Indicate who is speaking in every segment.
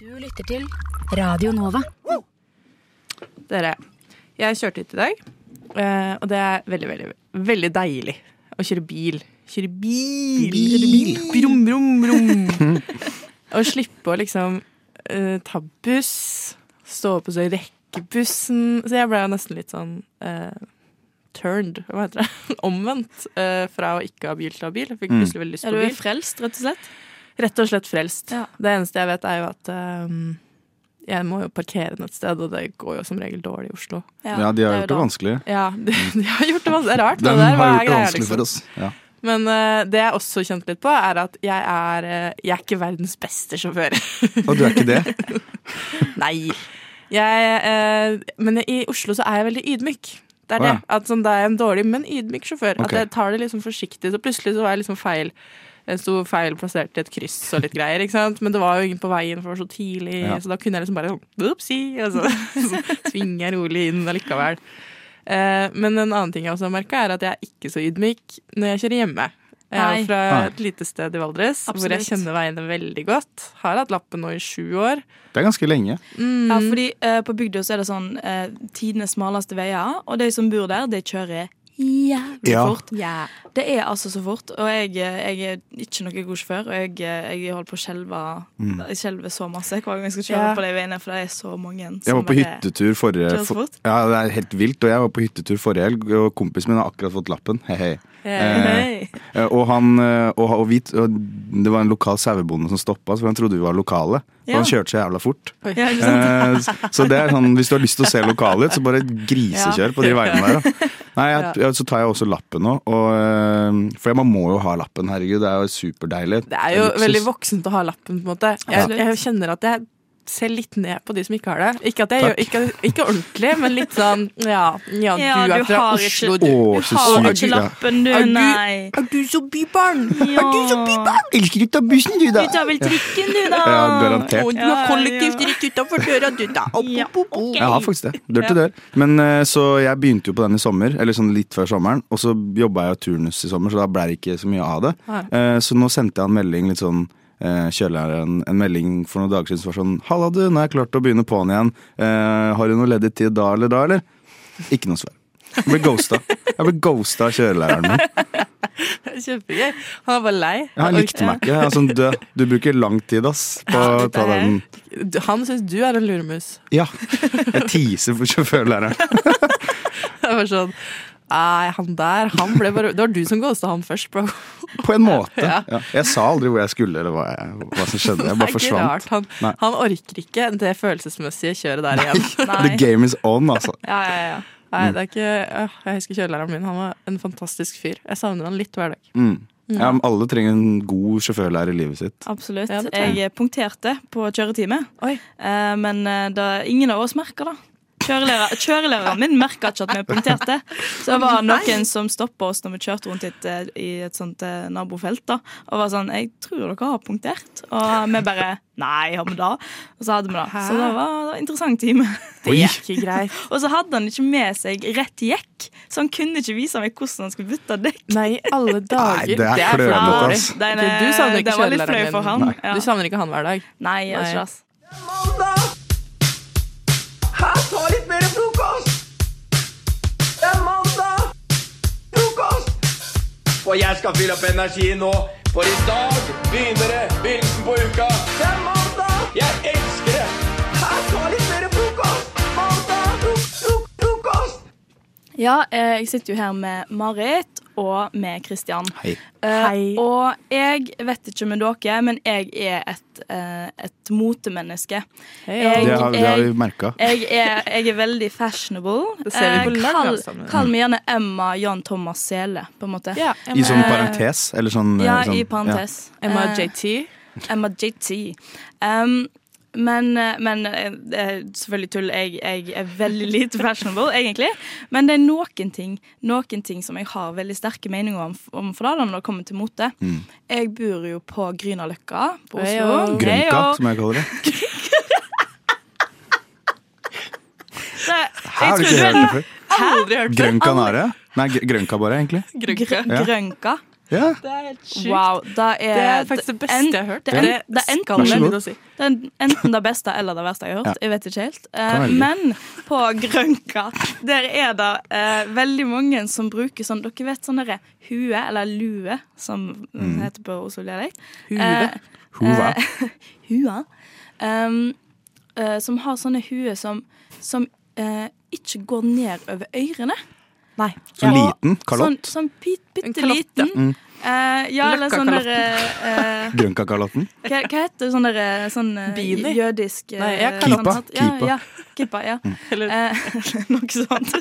Speaker 1: Du lytter til Radio Nova.
Speaker 2: Dere, jeg kjørte hit i dag, eh, og det er veldig, veldig, veldig deilig å kjøre bil. Kjøre bil! Kjøre bil. Brum, brum, brum. Og slippe å liksom uh, ta buss, stå opp og så rekke bussen. Så jeg ble jo nesten litt sånn uh, turned, hva heter det? Omvendt uh, fra å ikke ha bil til å ha bil. Jeg fikk
Speaker 3: Mm.
Speaker 2: plutselig veldig lyst
Speaker 4: Er du
Speaker 2: bil.
Speaker 4: frelst, rett og slett?
Speaker 2: Rett og slett frelst.
Speaker 4: Ja.
Speaker 2: Det eneste jeg vet, er jo at um, jeg må jo parkere den et sted, og det går jo som regel dårlig i Oslo.
Speaker 3: Ja, de har gjort det vanskelig.
Speaker 2: Ja, de, de har gjort det vanskelig. Det er rart.
Speaker 3: De har
Speaker 2: er
Speaker 3: gjort det vanskelig
Speaker 2: liksom?
Speaker 3: for oss. Ja.
Speaker 2: Men uh, det jeg også kjente litt på, er at jeg er, uh, jeg er ikke verdens beste sjåfør.
Speaker 3: Og du er ikke det?
Speaker 2: Nei. Jeg, uh, men i Oslo så er jeg veldig ydmyk. Det er
Speaker 3: Å,
Speaker 2: det. At sånn, det er en dårlig, men ydmyk sjåfør.
Speaker 3: Okay.
Speaker 2: At jeg tar det liksom forsiktig. Så plutselig så var jeg liksom feil. Jeg sto feil plassert i et kryss og litt greier, ikke sant? men det var jo ingen på veien, for det var så tidlig.
Speaker 3: Ja.
Speaker 2: Så da kunne jeg liksom bare sånn Upsi! Og så, så svinger jeg rolig inn allikevel. Eh, men en annen ting jeg også har merka, er at jeg er ikke så ydmyk når jeg kjører hjemme. Jeg er fra et lite sted i Valdres hvor jeg kjenner veiene veldig godt. Har hatt lappen nå i sju år.
Speaker 3: Det er ganske lenge.
Speaker 2: Mm.
Speaker 4: Ja, fordi eh, på bygda så er det sånn eh, tidenes smaleste veier, og de som bor der, de kjører jævlig
Speaker 3: Ja.
Speaker 4: fort. Det er altså så fort, og jeg, eh, jeg er ikke noe god sjåfør, og jeg, eh, jeg holder på å skjelve
Speaker 3: Mm.
Speaker 4: Jeg skjelver så masse hver gang jeg skal kjøre
Speaker 2: Ja.
Speaker 4: på de veiene, for det er så mange
Speaker 3: Jeg var på hyttetur forrige for. Ja, det er helt vilt. Og jeg var på hyttetur forrige helg, og kompisen min har akkurat fått lappen. Hei, hei.
Speaker 4: Hey.
Speaker 3: Eh, Og, han, eh, og, og, vi, og det var en lokal sauebonde som stoppa for han trodde vi var lokale.
Speaker 4: Ja.
Speaker 3: han kjørte så jævla fort.
Speaker 4: Ja.
Speaker 3: Eh, så det er sånn, hvis du har lyst til å se lokalet ditt, så bare grisekjør på de veiene der. Da. Nei, jeg, Så tar jeg også lappen nå. Og, eh, for man må jo ha lappen, herregud. Det er jo superdeilig.
Speaker 2: Det er jo veldig voksent å ha lappen, på en måte. Jeg, jeg kjenner at jeg ser litt ned på de som ikke har det. Ikke at jeg gjør, ikke, ikke ordentlig, men litt sånn ja, ja,
Speaker 4: Ja,
Speaker 2: du er
Speaker 4: du
Speaker 2: fra
Speaker 4: har
Speaker 2: Oslo,
Speaker 4: ikke-
Speaker 2: du.
Speaker 3: Å,
Speaker 4: Du
Speaker 3: så
Speaker 4: har ikke lappen, du,
Speaker 2: Er du-
Speaker 4: nei.
Speaker 2: Er du så bybarn?
Speaker 3: Ja.
Speaker 2: Er du så bybarn?
Speaker 3: Elsker å ta bussen, du, da!
Speaker 4: Du tar vel trikken, du, da?
Speaker 3: Ja, garantert.
Speaker 2: Og du har kollektivt rett utenfor døra, du, da. Opp,
Speaker 4: Ja,
Speaker 2: opp, opp, opp.
Speaker 4: ok.
Speaker 3: Jeg har faktisk det. Dør til dør. Men eh, så jeg begynte jo på den i sommer, eller sånn litt før sommeren. Og så jobba jeg jo turnus i sommer, så da ble det ikke så mye av det. Eh, Så nå sendte jeg en melding litt sånn eh, Kjørelæreren en melding for noen dager siden som var sånn 'Halla, du, nå er jeg klart å begynne på'n igjen. Eh, har du noe ledig tid da eller da, eller?' Ikke noe svar. Jeg ble ghosta. Jeg ble ghosta av kjørelæreren min.
Speaker 2: Kjempegøy. Han var lei.
Speaker 3: Ja, Han likte meg ikke. Sånn, du, du bruker lang tid ass, på å ta den
Speaker 2: Han syns du er en luremus.
Speaker 3: Ja. Jeg teaser for sjåførlæreren.
Speaker 2: Det var sånn Nei, han der, han ble bare Det var du som ghosta han først, bro.
Speaker 3: På en måte.
Speaker 2: Ja.
Speaker 3: Ja. Jeg sa aldri hvor jeg skulle, eller hva, jeg, hva som skjedde. Jeg
Speaker 2: Det
Speaker 3: bare
Speaker 2: er ikke
Speaker 3: forsvant.
Speaker 2: rart. Han,
Speaker 3: Nei.
Speaker 2: han orker ikke det følelsesmessige kjøret der igjen.
Speaker 4: Nei.
Speaker 3: The game is on, altså.
Speaker 4: Ja, ja, ja.
Speaker 2: Nei, det er ikke øh, Jeg husker kjørelæreren min. Han var en fantastisk fyr. Jeg savner han litt hver dag.
Speaker 3: Mm. Ja, men alle trenger en god sjåførlærer i livet sitt.
Speaker 4: Absolutt.
Speaker 2: Ja, jeg.
Speaker 4: jeg punkterte på kjøretime,
Speaker 2: Oi.
Speaker 4: eh, men eh, da, ingen av oss merker det. Kjørelærer, kjørelæreren min merka ikke at vi punkterte. Så det var noen som stoppa oss når vi kjørte rundt hit et, eh, i et sånt eh, nabofelt. da Og var sånn 'Jeg tror dere har punktert.' Og vi bare 'Nei, har vi det?' Og så hadde vi det. Så det var, det var en interessant time.
Speaker 2: Det gikk ikke greit.
Speaker 4: Og så hadde han ikke med seg rett jekk, så han kunne ikke vise meg hvordan han skulle bytte dekk.
Speaker 2: Nei, alle dager.
Speaker 3: Nei, det er
Speaker 2: for
Speaker 3: klønete, ass.
Speaker 4: Den,
Speaker 2: Ok, du savner ikke
Speaker 4: det var litt
Speaker 2: kjørelæreren din.
Speaker 4: han. Ja.
Speaker 2: Du savner ikke han hver dag.
Speaker 4: Nei, jeg gjør
Speaker 2: Nei.
Speaker 4: ikke det.
Speaker 5: Og jeg skal fylle opp energi nå, for i dag begynner det begynnelsen på uka. Det er mandag! Jeg elsker det! Her ta litt mer frokost! Mandag! Fro fro frokost!
Speaker 4: Ja, eh, jeg sitter jo her med Marit og med Kristian.
Speaker 3: Hei.
Speaker 4: Eh,
Speaker 2: Hei.
Speaker 4: Og jeg vet ikke med dere, men jeg er et, uh, et motemenneske.
Speaker 2: Hei,
Speaker 4: Jeg-
Speaker 3: Det har, det har vi merka.
Speaker 4: Jeg jeg er veldig fashionable.
Speaker 2: Det ser vi på uh,
Speaker 4: kall, kall meg gjerne Emma Jan Thomas Sele, på en måte.
Speaker 2: Ja,
Speaker 3: I sånn parentes? Eller sånn
Speaker 4: Ja,
Speaker 3: sånn,
Speaker 4: i parentes.
Speaker 2: Emma
Speaker 4: Eh,
Speaker 2: JT.
Speaker 4: Emma JT. Um, men, eh, men eh, det er selvfølgelig tull. Jeg, jeg er veldig lite fashionable, egentlig. Men det er noen ting Noen ting som jeg har veldig sterke meninger om, om for da, når det kommer til mote.
Speaker 3: Mm.
Speaker 4: Jeg bor jo på Grünerløkka på Oslo.
Speaker 3: Grønka, som jeg kaller det.
Speaker 4: Det-
Speaker 3: Her har du ikke hørt det før.
Speaker 2: Aldri hørt det.
Speaker 3: Grønn Nei, Grønka bare, egentlig.
Speaker 4: Grønka.
Speaker 3: Ja.
Speaker 4: Grønka.
Speaker 3: Ja.
Speaker 2: Det er helt sjukt.
Speaker 4: Wow, det er,
Speaker 2: Det er faktisk det beste
Speaker 4: en-
Speaker 2: jeg har hørt.
Speaker 4: Det er,
Speaker 2: Det
Speaker 4: det er enten
Speaker 2: å si.
Speaker 4: Det er enten det beste eller det verste jeg har hørt.
Speaker 3: Ja.
Speaker 4: Jeg vet ikke helt. Eh, men på Grønka der er det eh, veldig mange som bruker sånn Dere vet sånn derre hue, eller lue, som
Speaker 3: Mm.
Speaker 4: heter på Oslo-dialekt.
Speaker 2: Hue.
Speaker 4: Eh,
Speaker 3: Hua.
Speaker 4: eh, hua. Um, eh, som har sånne huer som, som eh, ikke går ned over ørene.
Speaker 2: Nei.
Speaker 3: Så
Speaker 4: Ja.
Speaker 3: liten kalott.
Speaker 4: Sånn, sånn pit, bitte
Speaker 2: liten. ja.
Speaker 4: liten. Eh, ja, eller sånn derre uh,
Speaker 3: Grønka-kalotten.
Speaker 4: hva, hva heter sånn der, sånn eh,
Speaker 2: Beanie?
Speaker 4: jødisk uh,
Speaker 2: Nei, ja,
Speaker 4: sånn Ja? Ja, kipa, ja, Mm.
Speaker 2: Eller
Speaker 4: uh, noe sånt.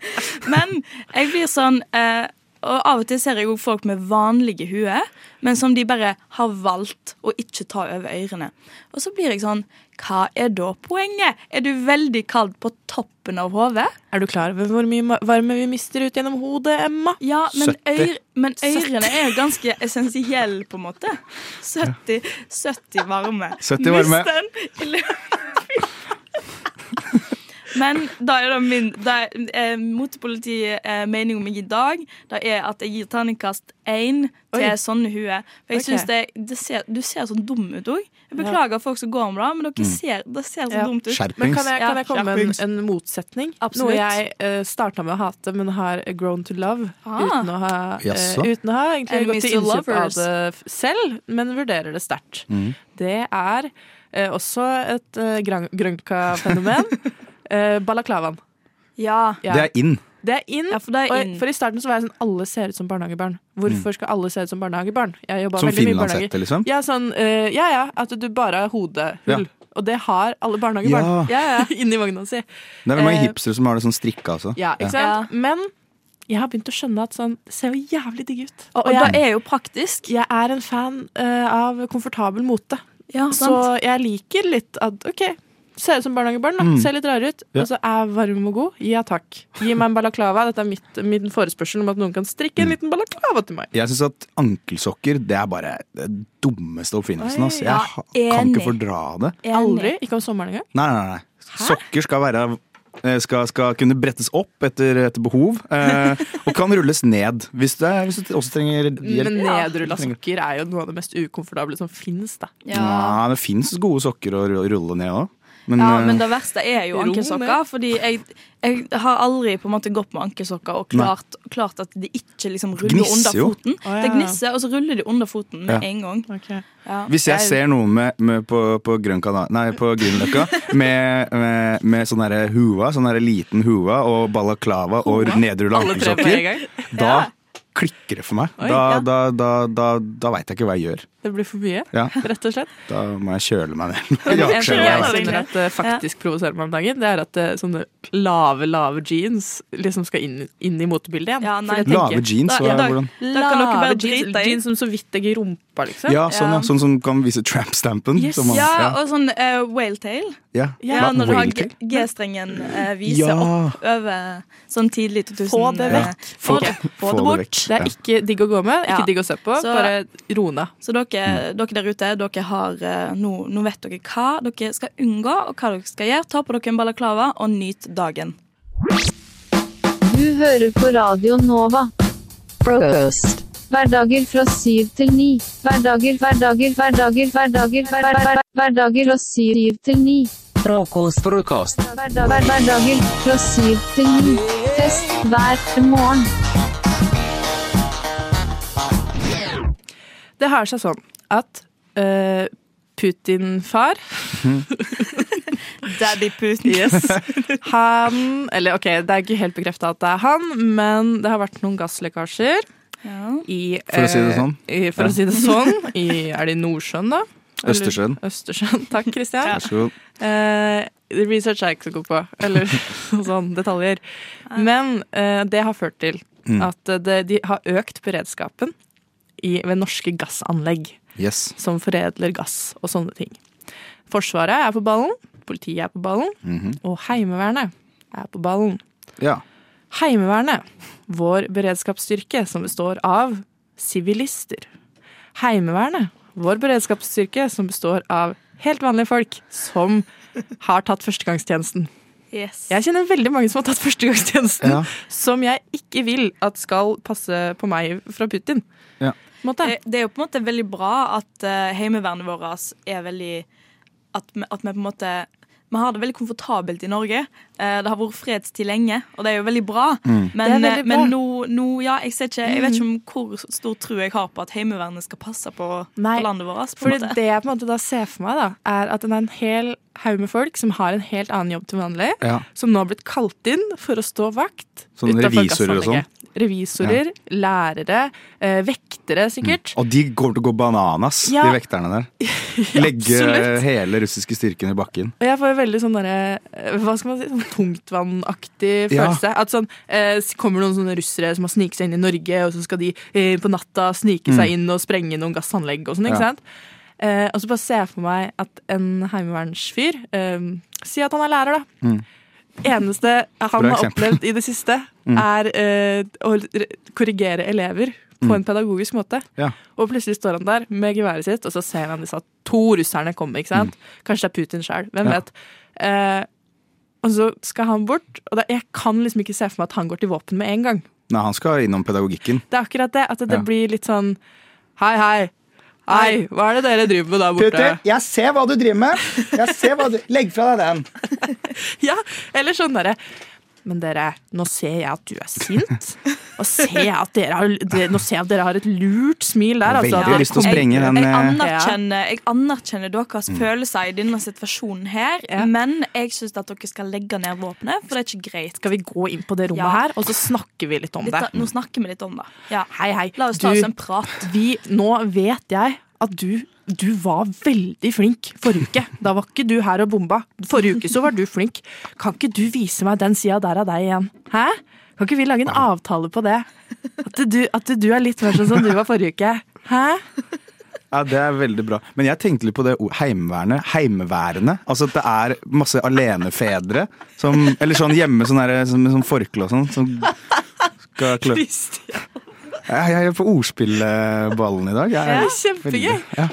Speaker 4: Men jeg blir sånn eh, Og av og til ser jeg jo folk med vanlige huer, men som de bare har valgt å ikke ta over ørene. Og så blir jeg sånn Hva er da poenget? Er du veldig kald på toppen av hodet?
Speaker 2: Er du klar over hvor mye varme vi mister ut gjennom hodet, Emma?
Speaker 4: Ja, men, øyre, men ørene er jo ganske essensielle, på en måte. 70, 70 varme.
Speaker 3: 70 varme.
Speaker 4: Mist den i løpet- Men da er det min da er, eh, Motepolitiet eh, mening om meg i dag Da er at jeg gir terningkast én til
Speaker 2: Oi.
Speaker 4: sånne huer. For jeg synes det, det ser, Du ser sånn dum ut òg. Jeg beklager folk som går om det, men dere ser, det ser så
Speaker 2: Ja.
Speaker 4: dumt ut.
Speaker 2: Men
Speaker 3: Skjerpings.
Speaker 2: kan jeg, kan jeg komme med en, en motsetning?
Speaker 4: Absolutt.
Speaker 2: Noe jeg uh, starta med å hate, men har grown to love.
Speaker 4: Ah.
Speaker 2: Uten å ha, eh,
Speaker 3: Jaså?
Speaker 2: uten å ha egentlig gått til innkjøp av det f- selv, men vurderer det sterkt.
Speaker 3: Mm.
Speaker 2: Det er eh, også et uh, grønka-fenomen. uh, balaklavaen.
Speaker 4: Ja,
Speaker 2: Ja.
Speaker 3: Det er in.
Speaker 2: Det er in.
Speaker 4: ja, for det er
Speaker 2: Og,
Speaker 4: inn.
Speaker 2: for i starten så var jeg sånn alle ser ut som barnehagebarn. Hvorfor skal alle se ut som barnehagebarn? Jeg
Speaker 3: Mm. Som finlandshette, liksom.
Speaker 2: Ja, sånn, uh, ja, ja, at du bare har hodehull.
Speaker 3: Ja.
Speaker 2: Og det har alle barnehagebarn. Ja. Ja, Inni vogna si.
Speaker 3: Det er vel mange
Speaker 2: uh,
Speaker 3: hipstere som har det sånn strikka også.
Speaker 2: Ja, ikke sant? Men jeg har begynt å skjønne at sånn, det ser jo jævlig digg ut.
Speaker 4: Og,
Speaker 2: Og
Speaker 4: og det
Speaker 2: jeg,
Speaker 4: er jo praktisk.
Speaker 2: jeg er en fan uh, av komfortabel mote.
Speaker 4: Ja,
Speaker 2: Så jeg liker litt at OK, ser ut som barnehagebarn, da.
Speaker 3: Mm.
Speaker 2: Ser litt rare ut.
Speaker 3: Ja.
Speaker 2: Og så er varm og god. Ja takk. Gi meg en balaklava. Dette er mitt, min forespørsel om at noen kan strikke en
Speaker 3: Mm.
Speaker 2: liten balaklava til meg.
Speaker 3: Jeg syns at ankelsokker det er bare det dummeste oppfinnelsen. Altså. Jeg
Speaker 4: ja,
Speaker 3: kan ikke
Speaker 4: enig.
Speaker 3: fordra det.
Speaker 2: Aldri. Ikke om sommeren engang.
Speaker 3: Nei, nei, nei. Sokker skal være eh, skal, skal kunne brettes opp etter, etter behov, eh, og kan rulles ned hvis, det, er- hvis du også trenger hjelp.
Speaker 2: Men nedrulla sokker er jo noe av det mest ukomfortable som fins.
Speaker 4: Ja.
Speaker 3: Ja, det fins gode sokker å rulle ned òg. Men,
Speaker 4: Ja,
Speaker 3: eh,
Speaker 4: men det verste er jo
Speaker 2: ankesokker
Speaker 4: ankelsokker. Fordi jeg, jeg har aldri på en måte gått med ankelsokker og klart, klart at de ikke liksom ruller
Speaker 3: Gnisser
Speaker 4: under foten.
Speaker 2: Ja.
Speaker 4: Det gnisser, og så ruller de under foten med
Speaker 3: Ja.
Speaker 4: en gang. Ja.
Speaker 3: hvis jeg
Speaker 4: Jeg-
Speaker 3: ser noen med, med på, på nei, på Grünerløkka med, med, med sånn derre hua, sånn derre liten hua og balaklava og nedrulla ankelsokker, da klikker det for meg.
Speaker 2: Oi,
Speaker 3: Da,
Speaker 2: ja.
Speaker 3: da, da, da, da veit jeg ikke hva jeg gjør.
Speaker 2: Det blir for mye,
Speaker 3: Ja,
Speaker 2: rett og slett.
Speaker 3: da må jeg kjøle meg ned.
Speaker 2: En ting jeg kjenner at det faktisk provoserer meg om dagen, det er at eh, sånne lave, lave jeans liksom skal inn, inn i motebildet igjen.
Speaker 4: Ja, nei.
Speaker 2: Tenker-
Speaker 3: Lave jeans,
Speaker 4: Da- ja, da-
Speaker 3: hvordan?
Speaker 4: Da kan dere bare drite
Speaker 2: jeans, jeans som så vidt legger rumpa, liksom.
Speaker 3: Ja, sånn, ja. Sånn som kan vise tramp-stampen.
Speaker 2: Yes.
Speaker 4: Ja,
Speaker 3: ja.
Speaker 4: og sånn uh, whaletail.
Speaker 3: ja.
Speaker 4: Ja, når du har G-strengen uh, viser
Speaker 3: Ja.
Speaker 4: opp over sånn tidlig 2000.
Speaker 2: Få det
Speaker 4: eh,
Speaker 2: vekk.
Speaker 4: Få, det, få
Speaker 3: få
Speaker 4: det
Speaker 3: det
Speaker 4: bort.
Speaker 2: Det er ikke digg å gå med, ikke digg å se på.
Speaker 4: Så-
Speaker 2: bare ro ned.
Speaker 4: Så dere, dere der ute, dere har, eh, nå, nå vet dere hva dere skal unngå, og hva dere skal gjøre. Ta på dere en balaklava og nyt dagen.
Speaker 6: Du hører på Radio Nova. Frokost. Hverdager fra syv til ni. Hverdager, hverdager, hverdager, hverdager, hverdager, hver, hver, hverdager fra syv til ni.
Speaker 7: Frokost. Frokost.
Speaker 6: Hverdager fra syv til ni. Fest hver morgen.
Speaker 2: Det har seg sånn at uh, Putin-far
Speaker 4: Daddy Putin.
Speaker 2: Yes. Han Eller ok, det er ikke helt bekrefta at det er han, men det har vært noen gasslekkasjer
Speaker 4: Ja.
Speaker 2: i
Speaker 3: For å si det
Speaker 2: eh,
Speaker 3: sånn.
Speaker 2: I, for å si det sånn. I, er det i Nordsjøen, da? Eller-
Speaker 3: Østersjøen.
Speaker 2: Østersjøen. Takk, Kristian.
Speaker 3: Vær så god.
Speaker 2: Eh, research er jeg ikke så god på. Eller sånn detaljer. Men eh, det har ført til
Speaker 3: Mm.
Speaker 2: at eh, det, de har økt beredskapen i, ved norske gassanlegg
Speaker 3: Yes.
Speaker 2: som foredler gass og sånne ting. Forsvaret er på ballen, politiet er på ballen,
Speaker 3: Mhm.
Speaker 2: og Heimevernet er på ballen.
Speaker 3: Ja.
Speaker 2: Heimevernet, vår beredskapsstyrke som består av sivilister. Heimevernet, vår beredskapsstyrke som består av helt vanlige folk som har tatt førstegangstjenesten.
Speaker 4: Yes.
Speaker 2: Jeg kjenner veldig mange som har tatt førstegangstjenesten,
Speaker 3: Ja.
Speaker 2: som jeg ikke vil at skal passe på meg fra Putin.
Speaker 3: Ja.
Speaker 4: Det, det er jo på en måte veldig bra at uh, heimevernet vårt er veldig at vi, at vi på en måte vi har det veldig komfortabelt i Norge. Uh, det har vært fredstid lenge, og det er jo veldig bra. Men,
Speaker 2: er veldig
Speaker 4: eh,
Speaker 2: bra.
Speaker 4: men nå, nå Ja, jeg ser ikke Jeg vet ikke om hvor stor tro jeg har på at Heimevernet skal passe på,
Speaker 2: Nei,
Speaker 4: på landet vårt. På
Speaker 2: Fordi det jeg på en måte da ser for meg, da, er at det er en hel haug med folk som har en helt annen jobb til vanlig,
Speaker 3: Ja.
Speaker 2: som nå har blitt kalt inn for å stå vakt.
Speaker 3: Sånn revisorer og
Speaker 2: sånn? Revisorer, lærere, eh, vektere sikkert.
Speaker 3: Og de kommer til å gå bananas,
Speaker 2: Ja.
Speaker 3: de vekterne der. Legge
Speaker 2: ja,
Speaker 3: hele russiske styrken i bakken.
Speaker 2: Og jeg får veldig sånn derre eh, Hva skal man si? Sånn tungtvannaktig
Speaker 3: Ja.
Speaker 2: følelse. At sånn eh, kommer noen sånne russere som har sniket seg inn i Norge, og så skal de eh, på natta snike seg inn og sprenge noen gassanlegg og sånn, ikke
Speaker 3: Mm. Ja.
Speaker 2: sant? Eh, og så bare ser jeg for meg at en heimevernsfyr eh, Si at han er lærer, da.
Speaker 3: Mm.
Speaker 2: Eneste han har opplevd i det siste,
Speaker 3: Mm.
Speaker 2: er uh, å korrigere elever på
Speaker 3: Mm.
Speaker 2: en pedagogisk måte.
Speaker 3: Ja.
Speaker 2: Og plutselig står han der med geværet sitt, og så ser han disse to russerne komme. ikke sant? Kanskje det er Putin sjøl. Hvem
Speaker 3: Mm. Ja.
Speaker 2: vet. Uh, og så skal han bort, og det, jeg kan liksom ikke se for meg at han går til våpen med en gang.
Speaker 3: Nei, han skal innom pedagogikken.
Speaker 2: Det er akkurat det. At det
Speaker 3: Ja.
Speaker 2: blir litt sånn Hei, hei. Hei, hva er det dere driver med der borte?
Speaker 3: jeg ser hva du driver med! Jeg ser hva du... Legg fra deg den!
Speaker 2: Ja, Eller sånn derre Men dere, nå ser jeg at du er sint. Og ser jeg at dere har, de, nå ser jeg at dere har et lurt smil der. Altså,
Speaker 3: Veldig lyst til å sprenge den
Speaker 4: Jeg
Speaker 3: eh,
Speaker 4: anerkjenner, jeg anerkjenner deres følelser i denne situasjonen her,
Speaker 2: Ja.
Speaker 4: men jeg syns at dere skal legge ned våpenet, for det er ikke greit.
Speaker 2: Skal vi gå inn på det rommet
Speaker 4: Ja.
Speaker 2: her, og så snakker vi litt om
Speaker 4: Litt,
Speaker 2: det?
Speaker 4: nå snakker vi litt om det. Ja.
Speaker 2: Hei, hei.
Speaker 4: La oss ta
Speaker 2: Du-
Speaker 4: oss en prat.
Speaker 2: vi, nå vet jeg at du, du var veldig flink forrige uke. Da var ikke du her og bomba. Forrige uke så var du flink. Kan ikke du vise meg den sida der av deg igjen? Hæ? Kan ikke vi lage en avtale på det? At du, at du er litt mer sånn som du var forrige uke. Hæ?
Speaker 3: Ja, Det er veldig bra. Men jeg tenkte litt på det heimevernet. Heimeværende. Altså at det er masse alenefedre som Eller sånn hjemme sånn sånn, med sånn forkle og sånn. Som skal klø... Jeg, jeg er på ordspillballen i dag. Jeg er
Speaker 2: er kjempegøy.
Speaker 3: Ja.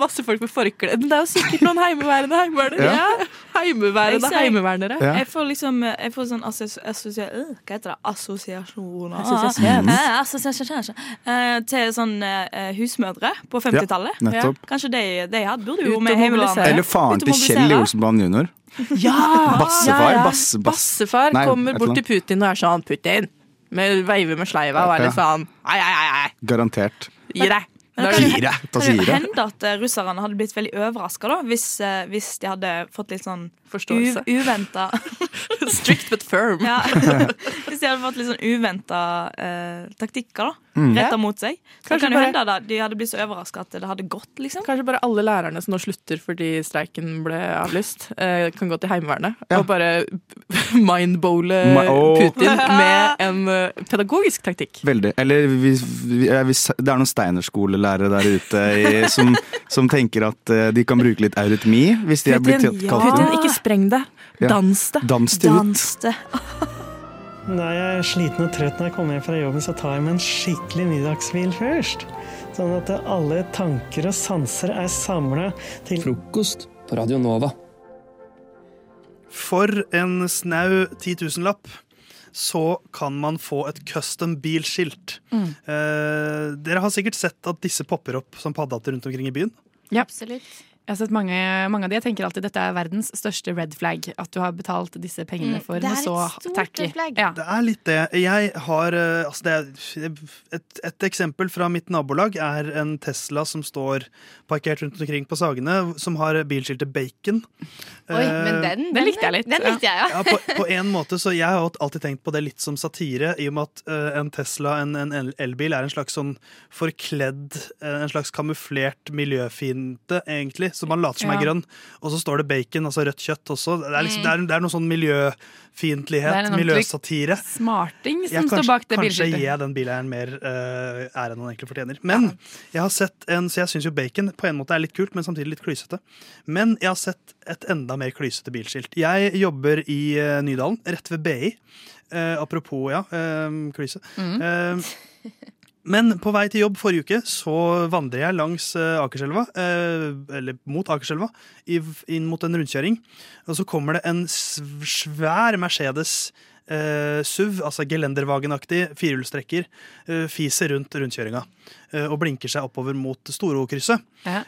Speaker 2: Masse folk med forkle. Men det er jo sikkert noen heimeværende heimevernere.
Speaker 3: Ja.
Speaker 2: Heimeværende
Speaker 4: Jeg
Speaker 2: heimevernere.
Speaker 3: Ja.
Speaker 4: Jeg får liksom Jeg får sånn assosia Hva heter det? Assosiasjoner
Speaker 2: Assosiasjon.
Speaker 4: Eh. Eh, Til sånn eh, husmødre på 50-tallet.
Speaker 3: Nettopp.
Speaker 4: Kanskje de, de hadde, burde jo med
Speaker 2: mobilisere.
Speaker 3: Eller faren til Kjell i. Olsenbanen jr.
Speaker 2: Ja!
Speaker 3: Bassefar,
Speaker 2: Ja, ja.
Speaker 3: basse- bass-
Speaker 2: Bassefar
Speaker 3: Nei,
Speaker 2: kommer bort til Putin og er sånn Putin. Med veiver med sleiva og er litt sånn Ei, ei, ei, ei.
Speaker 3: Garantert.
Speaker 2: Gi deg.
Speaker 4: Men det kan
Speaker 2: det-
Speaker 4: Kan hende at eh, russerne hadde blitt veldig overraska hvis, eh, hvis de hadde fått litt sånn
Speaker 2: Forståelse.
Speaker 4: uventa
Speaker 2: Strict but firm.
Speaker 4: ja. Hvis de hadde fått litt sånn uventa eh, taktikker da retta mot seg. Så
Speaker 2: Kanskje
Speaker 4: kan det
Speaker 2: bare-
Speaker 4: hende da de hadde blitt så overraska at det hadde gått, liksom.
Speaker 2: Kanskje bare alle lærerne som nå slutter fordi streiken ble avlyst, eh, kan gå til Heimevernet
Speaker 3: Ja.
Speaker 2: og bare mindbowle
Speaker 3: My oh.
Speaker 2: Putin med en uh, pedagogisk taktikk.
Speaker 3: Veldig. Eller hvis, hvis det er noen Steinerskolelærere der ute i, som, som tenker at uh, de kan bruke litt eurytmi hvis de er blitt
Speaker 2: kalt
Speaker 3: kalt
Speaker 2: Putin, ikke spreng det.
Speaker 3: Ja.
Speaker 2: Dans det.
Speaker 3: Dans det ut.
Speaker 4: Det.
Speaker 8: Når jeg er sliten og trøtt når jeg kommer hjem fra jobben, så tar jeg meg en skikkelig middagshvil først. Sånn at alle tanker og sanser er samla til
Speaker 7: Frokost på Radio Nova.
Speaker 9: For en snau 10 000-lapp så kan man få et custom bilskilt. Eh, dere har sikkert sett at disse popper opp som paddehatter rundt omkring i byen.
Speaker 10: Absolutt. Jeg har sett mange, mange av de. Jeg tenker alltid dette er verdens største red flag. At du har betalt disse pengene
Speaker 6: Mm,
Speaker 10: for
Speaker 6: det er
Speaker 10: noe så
Speaker 6: et stort
Speaker 10: tacky. Ja.
Speaker 9: Det er litt det. Jeg har eh, altså det er et, et eksempel fra mitt nabolag er en Tesla som står parkert rundt omkring på Sagene, som har bilskiltet Bacon.
Speaker 6: Oi, men
Speaker 9: Eh,
Speaker 6: den,
Speaker 10: Den likte jeg litt,
Speaker 6: Den likte jeg, ja.
Speaker 9: Ja, på, på en måte, så Jeg har alltid tenkt på det litt som satire, i og med at uh, en Tesla, en, en elbil, er en slags sånn forkledd eh, En slags kamuflert miljøfiende, egentlig, som man later som er grønn. Og så står det bacon, altså rødt kjøtt også. Det er, liksom, det er, det er noe sånn miljøfiendtlighet, miljøsatire.
Speaker 10: Smarting som
Speaker 9: kanskje,
Speaker 10: står bak det bilskiltet.
Speaker 9: kanskje gir jeg den bileieren mer uh, ære enn han egentlig fortjener. Men jeg har sett en, Så jeg syns jo bacon på en måte er litt kult, men samtidig litt klysete. Men jeg har sett et enda mer klysete bilskilt. Jeg jobber i uh, Nydalen, rett ved BI. Uh, apropos, ja, uh, klyse.
Speaker 10: Mm.
Speaker 9: Men på vei til jobb forrige uke så vandrer jeg langs eh, Akerselva, eh, eller mot Akerselva, inn mot en rundkjøring. Og så kommer det en svær Mercedes eh, SUV, altså gelendervagenaktig firehjulstrekker, eh, fiser rundt rundkjøringa og blinker seg oppover mot Storokrysset.
Speaker 10: Ja.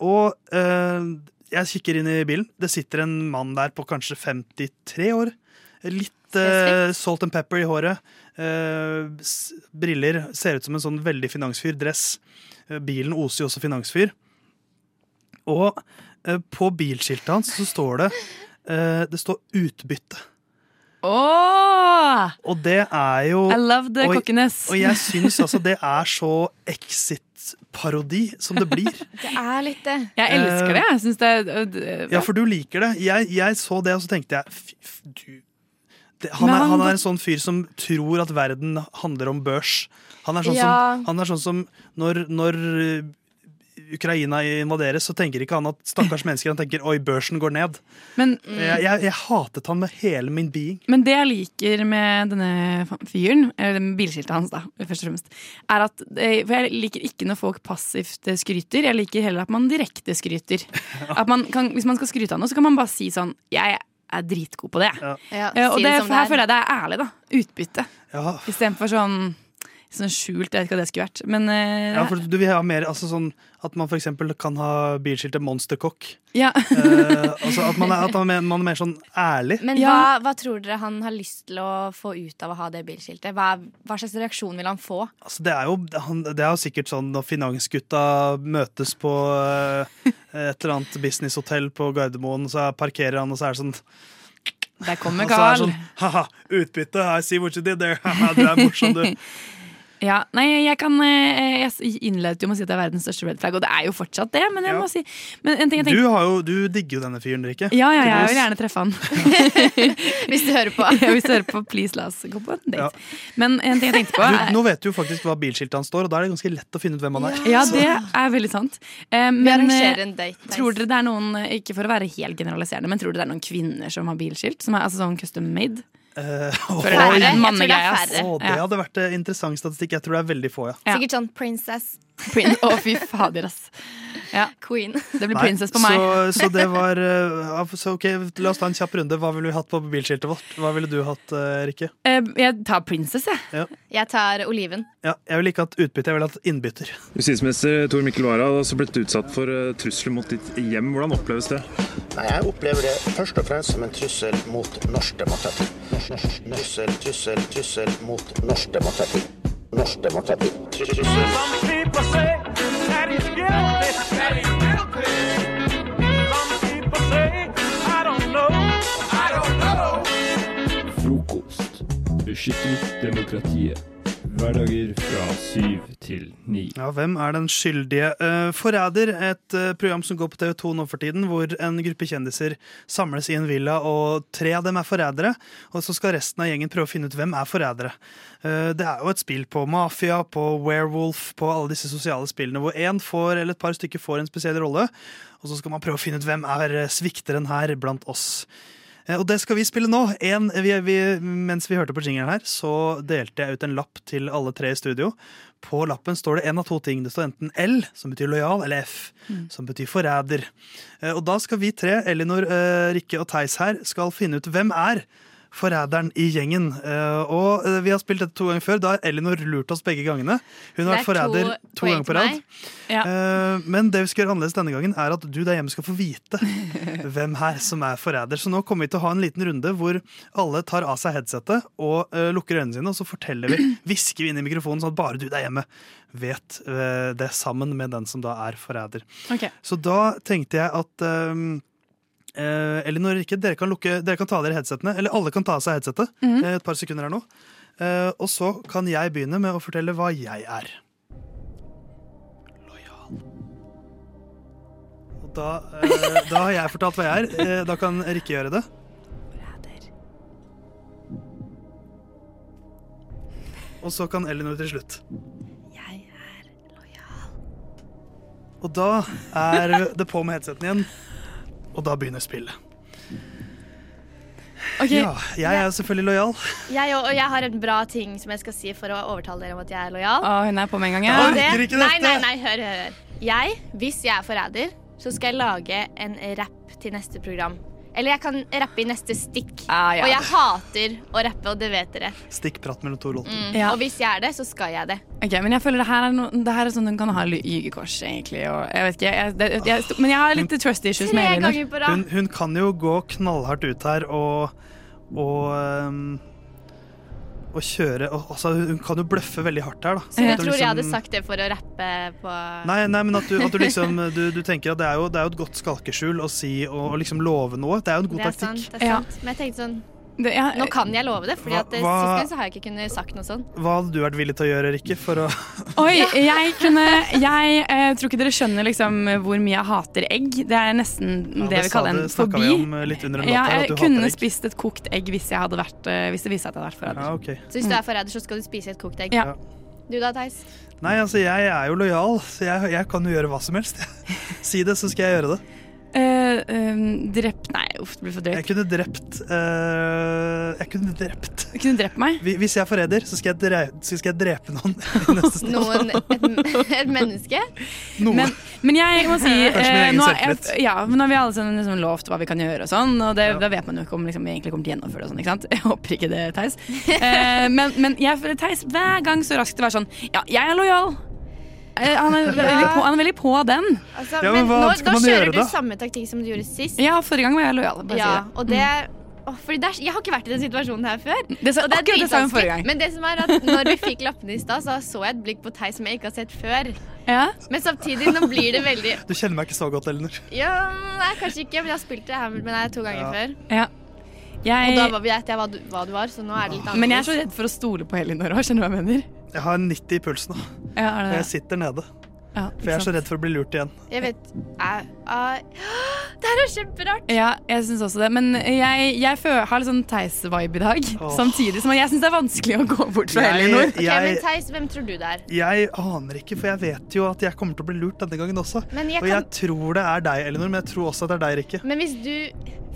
Speaker 9: Og jeg kikker inn i bilen. Det sitter en mann der på kanskje 53 år. Litt eh, salt and pepper i håret. Eh, s- briller. Ser ut som en sånn veldig finansfyr. Dress. Eh, bilen oser jo også finansfyr. Og eh, på bilskiltet hans så står det eh, Det står 'utbytte'.
Speaker 10: Oh!
Speaker 9: Og det er jo
Speaker 10: I love the
Speaker 9: og,
Speaker 10: cockiness.
Speaker 9: og jeg syns altså det er så Exit-parodi som det blir.
Speaker 11: Det er litt det.
Speaker 10: Jeg elsker det. Jeg det, er-
Speaker 9: Ja, for du liker det. Jeg, jeg så det, og så tenkte jeg fy, du han, er,
Speaker 10: han
Speaker 9: er en sånn fyr som tror at verden handler om børs. Han er sånn,
Speaker 11: Ja.
Speaker 9: som, han er sånn som når, når uh, Ukraina invaderes, så tenker ikke han at stakkars mennesker Han tenker oi, børsen går ned.
Speaker 10: Men,
Speaker 9: Jeg, jeg, jeg hatet han med hele min being.
Speaker 10: men det jeg liker med denne fyren, eller bilskiltet hans, da, først og fremst, er at eh, For jeg liker ikke når folk passivt eh, skryter. Jeg liker heller at man direkte skryter. At man kan, hvis man skal skryte av noe, så kan man bare si sånn Jeg er dritgod på det.
Speaker 11: Ja,
Speaker 10: Ja, og
Speaker 11: si
Speaker 10: det, her
Speaker 11: er.
Speaker 10: føler jeg det er ærlig, da. Utbytte.
Speaker 9: Ja,
Speaker 10: Istedenfor sånn, sånn skjult. Jeg vet ikke hva det skulle vært. Men uh,
Speaker 9: ja for du vil ha mer altså sånn At man f.eks. kan ha bilskiltet Monstercock.
Speaker 10: ja.
Speaker 9: uh, altså at man er, at man er, man er mer sånn ærlig.
Speaker 11: Men
Speaker 10: Ja.
Speaker 11: hva, hva tror dere han har lyst til å få ut av å ha det bilskiltet? Hva, hva slags reaksjon vil han få?
Speaker 9: Altså, det, er jo, han- det er jo sikkert sånn når finansgutta møtes på uh, et eller annet businesshotell på Gardermoen, så parkerer han, og så er det sånn
Speaker 10: Der kommer
Speaker 9: og så er det
Speaker 10: Carl.
Speaker 9: sånn Haha, utbytte, I see what you did there. Du er morsom, du.
Speaker 10: Ja, nei, jeg kan eh, Jeg innledet jo med å si at det er verdens største red flag, og det er jo fortsatt det, men jeg
Speaker 9: Ja.
Speaker 10: må si Men en ting jeg
Speaker 9: Du,
Speaker 10: tenker
Speaker 9: har jo, du digger jo denne fyren, Rikke.
Speaker 10: Ja, ja, jeg vil gjerne treffe han.
Speaker 11: Hvis du hører på.
Speaker 10: Ja, Hvis du hører på, please la oss gå på en date.
Speaker 9: Ja.
Speaker 10: Men en ting jeg tenkte på
Speaker 9: Du, nå vet du jo faktisk hva bilskiltet hans står, og da er det ganske lett å finne ut hvem han er.
Speaker 10: Ja, det er veldig sant. Eh, men eh,
Speaker 11: en date. nice.
Speaker 10: tror dere det er noen, ikke for å være helt generaliserende, men tror dere det er noen kvinner som har bilskilt? Som er altså sånn custom made?
Speaker 9: Eh,
Speaker 10: For det er
Speaker 11: Færre. Jeg tror det er
Speaker 10: færre.
Speaker 11: færre.
Speaker 9: det hadde vært en interessant statistikk. Jeg tror det er veldig få, ja.
Speaker 10: Ja.
Speaker 11: Sikkert sånn princess,
Speaker 10: Prin Å, fy fader, ass. Ja,
Speaker 11: queen.
Speaker 10: det blir
Speaker 9: Nei,
Speaker 10: princess på meg.
Speaker 9: Så, så det var eh, så ok, La oss ta en kjapp runde. Hva ville vi hatt på bilskiltet vårt? Hva ville du hatt, eh, Rikke?
Speaker 10: Eh, jeg tar princess, jeg.
Speaker 11: Jeg tar oliven.
Speaker 9: Ja, jeg ville ikke hatt utbytte, jeg ville hatt innbytter.
Speaker 12: Justisminister Tor Mikkel Wara har også blitt utsatt for trusler mot ditt hjem. Hvordan oppleves det?
Speaker 13: Nei, Jeg opplever det først og fremst som en trussel mot norsk demokrati. Norsk, norsk, trussel, trussel, trussel mot norsk demokrati. Norsk demokrati.
Speaker 14: Frokost. Beskytter demokratiet. Hverdager fra syv til ni.
Speaker 9: Ja, Hvem er den skyldige? Uh, Forræder, et eh, program som går på TV2 nå for tiden, hvor en gruppe kjendiser samles i en villa, og tre av dem er forrædere. Og så skal resten av gjengen prøve å finne ut hvem er forrædere. Eh, det er jo et spill på mafia, på werewolf, på alle disse sosiale spillene, hvor én får, eller et par stykker får en spesiell rolle. Og så skal man prøve å finne ut hvem er eh, svikteren her blant oss. Eh, Og det skal vi spille nå. En, vi, vi, mens vi hørte på jingeren her, så delte jeg ut en lapp til alle tre i studio. På lappen står det en av to ting. Det står enten L, som betyr lojal, eller F, som betyr forræder. Eh, Og da skal vi tre, Elinor, eh, Rikke og Theis her, skal finne ut hvem er forræderen i gjengen. Eh, Og eh, vi har spilt dette to ganger før. Da har Elinor lurt oss begge gangene. Hun har vært forræder
Speaker 11: to
Speaker 9: to ganger på rad.
Speaker 10: Ja.
Speaker 9: Eh, Men det vi skal gjøre annerledes denne gangen, er at du der hjemme skal få vite hvem her som er forræder. Så nå kommer vi til å ha en liten runde hvor alle tar av seg headsetet og lukker øynene sine, og så forteller vi, hvisker vi inn i mikrofonen sånn at bare du der hjemme vet det sammen med den som da er forræder.
Speaker 10: Okay.
Speaker 9: Så da tenkte jeg at um, eh, Elinor og Rikke, dere kan, lukke, dere kan ta av dere headsetene. Eller alle kan ta av seg headsetet.
Speaker 10: Mm.
Speaker 9: eh, Et par sekunder her nå. Eh, og så kan jeg begynne med å fortelle hva jeg er. Lojal. Og da, eh, da har jeg fortalt hva jeg er. Eh, da kan Rikke gjøre det. Og så kan Elinor til slutt.
Speaker 11: Jeg er lojal.
Speaker 9: Og da er det på med headsetene igjen, og da begynner spillet.
Speaker 11: Okay.
Speaker 9: Ja, jeg er selvfølgelig lojal.
Speaker 11: Jeg, og jeg har en bra ting som jeg skal si for å overtale dere om at jeg er lojal.
Speaker 10: Å, hun er på med en gang, ja.
Speaker 11: det-
Speaker 9: orker ikke
Speaker 11: Nei, nei, nei, hør, hør, hør. Jeg, hvis jeg er forræder, så skal jeg lage en rapp til neste program. Eller jeg kan rappe i neste stikk.
Speaker 10: Ah, ja.
Speaker 11: Og jeg hater å rappe, og det vet dere.
Speaker 9: Stikkprat mellom to låter.
Speaker 11: Mm.
Speaker 10: Ja.
Speaker 11: Og hvis jeg er det, så skal jeg det.
Speaker 10: Ok, men jeg føler det her er, no, det her er sånn hun kan ha lygekors, egentlig. Og jeg vet ikke, jeg, det, jeg, men jeg har litt trust issues med
Speaker 11: Elin.
Speaker 9: Hun, hun kan jo gå knallhardt ut her og og, ehm, og kjøre og, altså, Hun kan jo bløffe veldig hardt her, da.
Speaker 11: Så jeg tror liksom, jeg hadde
Speaker 9: liksom-
Speaker 11: sagt det for å rappe på
Speaker 9: Nei, nei, men at du, at du liksom du, du tenker at det er, jo, det er jo et godt skalkeskjul å si og, og liksom love noe. Det er jo en god
Speaker 11: Det er
Speaker 9: taktikk.
Speaker 11: sant. det er sant. Men jeg tenkte sånn
Speaker 10: Det, ja,
Speaker 11: Nå kan jeg love det, for eh, sist gang så har jeg ikke kunnet sagt noe sånt.
Speaker 9: Hva hadde du vært villig til å gjøre, Rikke? For å
Speaker 10: Oi, jeg kunne Jeg eh, tror ikke dere skjønner liksom hvor mye jeg hater egg. Det er nesten
Speaker 9: Ja,
Speaker 10: det det, vi
Speaker 9: kaller
Speaker 10: kalle en fobi.
Speaker 9: vi om, eh, litt under en
Speaker 10: ja,
Speaker 9: jeg, at
Speaker 10: jeg kunne
Speaker 9: egg.
Speaker 10: spist et kokt egg hvis, jeg hadde vært, eh, hvis det viste seg at jeg hadde vært forræder.
Speaker 9: Ja, okay.
Speaker 11: Så hvis du er forræder, så skal du spise et kokt egg.
Speaker 10: Ja.
Speaker 11: Du da, Theis?
Speaker 9: Nei, altså, jeg er jo lojal, så jeg, jeg kan jo gjøre hva som helst. si det, så skal jeg gjøre det.
Speaker 10: Eh, eh, drept Nei, uff, det blir for drøyt.
Speaker 9: Jeg kunne drept uh, Jeg kunne drept
Speaker 10: Du kunne drept meg?
Speaker 9: Hvis jeg er forræder, så, skal jeg dre- så skal jeg drepe noen i neste sted.
Speaker 11: Noen, et, et menneske?
Speaker 9: Noen.
Speaker 10: Men, men jeg må si
Speaker 9: egen
Speaker 10: nå, jeg, ja, nå har vi alle sammen liksom lovt hva vi kan gjøre og sånn, og det, da vet man jo ikke om liksom, vi egentlig kommer til å gjennomføre det og sånn, ikke sant? Jeg håper ikke det, Theis. Eh, men men jeg føler Theis hver gang så raskt det var sånn Ja, jeg er lojal. Eh, han, er veldig på, han er veldig på den.
Speaker 11: Altså,
Speaker 9: Ja, men
Speaker 11: men
Speaker 9: hva
Speaker 11: nå,
Speaker 9: skal
Speaker 11: da
Speaker 9: man
Speaker 11: kjører du
Speaker 9: da?
Speaker 11: samme taktikk som du gjorde sist.
Speaker 10: Ja, forrige gang var jeg lojal. Bare
Speaker 11: Ja,
Speaker 10: si det.
Speaker 11: og det Åh, fordi det er, Jeg har ikke vært i den situasjonen her før.
Speaker 10: Det sa-
Speaker 11: og det er
Speaker 10: akkurat det sa hun
Speaker 11: dritvanskelig.
Speaker 10: forrige gang.
Speaker 11: Men det som er at når vi fikk lappene i stad, så så jeg et blikk på Theis som jeg ikke har sett før.
Speaker 10: Ja.
Speaker 11: Men samtidig, nå blir det veldig
Speaker 9: Du kjenner meg ikke så godt, Elinor.
Speaker 11: Ja, nei, kanskje ikke, men jeg har spilt det her med deg to ganger
Speaker 9: Ja.
Speaker 11: før.
Speaker 10: Ja. Jeg,
Speaker 11: Og da var- vet jeg hva du, hva du var, så nå er det litt annerledes.
Speaker 10: men jeg er så redd for å stole på Elinor òg, skjønner du hva jeg mener?
Speaker 9: Jeg har 90 i pulsen, da.
Speaker 10: Ja, er
Speaker 9: og jeg sitter nede.
Speaker 10: Ja,
Speaker 9: For jeg er så redd for å bli lurt igjen.
Speaker 11: Jeg vet jeg, jeg, Det her er kjemperart!
Speaker 10: Ja, jeg syns også det. Men jeg, jeg føler, har litt sånn Theis-vibe i dag.
Speaker 9: Åh.
Speaker 10: Samtidig som jeg syns det er vanskelig å gå bort fra Elinor.
Speaker 11: Ok, men Theis, hvem tror du det er?
Speaker 9: Jeg aner ikke, for jeg vet jo at jeg kommer til å bli lurt denne gangen også.
Speaker 11: Men jeg
Speaker 9: Og
Speaker 11: kan-
Speaker 9: jeg tror det er deg, Elinor, men jeg tror også at det er deg, Rikke.
Speaker 11: Men hvis du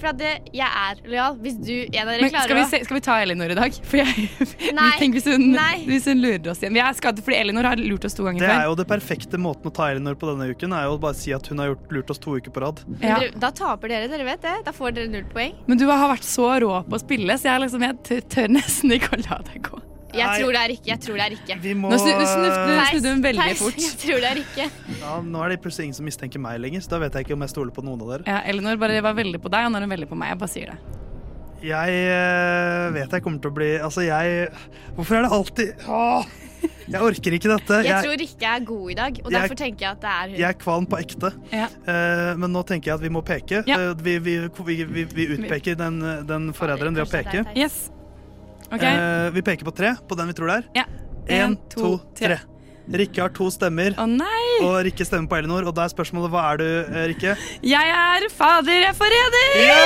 Speaker 11: For at det, jeg er lojal. Hvis du en av dere klarer
Speaker 10: skal vi,
Speaker 11: å
Speaker 10: se, skal vi ta Elinor i dag? For jeg,
Speaker 11: Nei.
Speaker 10: Tenk hvis hun,
Speaker 11: Nei.
Speaker 10: hvis hun lurer oss igjen. Vi er skadet fordi Elinor har lurt oss to ganger før.
Speaker 9: Det er jo det perfekte måten å ta Elinor på denne uken, er jo å bare si at hun har gjort lurt oss to uker på rad.
Speaker 10: Ja.
Speaker 11: dere, Da taper dere, dere vet det. Da får dere null poeng.
Speaker 10: Men du har vært så rå på å spille, så jeg, liksom, jeg tør nesten ikke å la deg gå.
Speaker 11: Jeg
Speaker 9: Nei.
Speaker 11: tror det er ikke. Jeg tror det er ikke.
Speaker 9: Vi må
Speaker 10: Nå snudde hun veldig
Speaker 11: Theis,
Speaker 10: fort.
Speaker 11: Jeg tror det er ikke.
Speaker 9: ja, Nå er det plutselig ingen som mistenker meg lenger, så da vet jeg ikke om jeg stoler på noen av dere.
Speaker 10: Ja, Elinor bare var veldig på deg, og nå er hun veldig på meg. Jeg bare sier det.
Speaker 9: Jeg eh, vet jeg kommer til å bli Altså, jeg Hvorfor er det alltid Åh, Jeg orker ikke dette.
Speaker 11: Jeg
Speaker 9: Jeg,
Speaker 11: tror Rikke er god i dag, og
Speaker 9: Jeg-
Speaker 11: derfor tenker jeg at det er hun.
Speaker 9: jeg er kvalm på ekte.
Speaker 10: Ja.
Speaker 9: uh, men nå tenker jeg at vi må peke.
Speaker 10: Ja.
Speaker 9: Uh, vi, vi, vi, vi, vi utpeker den, den forræderen ved å
Speaker 11: er
Speaker 9: peke.
Speaker 10: Yes. OK.
Speaker 9: Eh, vi peker på tre på den vi tror det er.
Speaker 10: Ja.
Speaker 9: Én, to, tre. Rikke har to stemmer,
Speaker 10: Å nei!
Speaker 9: og Rikke stemmer på Elinor. Og da er spørsmålet hva er du, eh, Rikke?
Speaker 10: Jeg er fader, jeg forræder! Ja!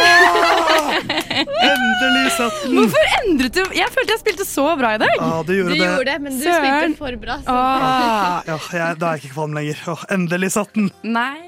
Speaker 9: Endelig satt den!
Speaker 10: Hvorfor endret du Jeg følte jeg spilte så bra i dag.
Speaker 9: Ja, du
Speaker 11: Du
Speaker 9: gjorde det.
Speaker 11: gjorde det, men du
Speaker 10: Søren.
Speaker 11: spilte for bra. Så.
Speaker 10: Åh,
Speaker 9: Ja, jeg, da er jeg ikke kvalm lenger. Åh, endelig satt den!
Speaker 10: nei.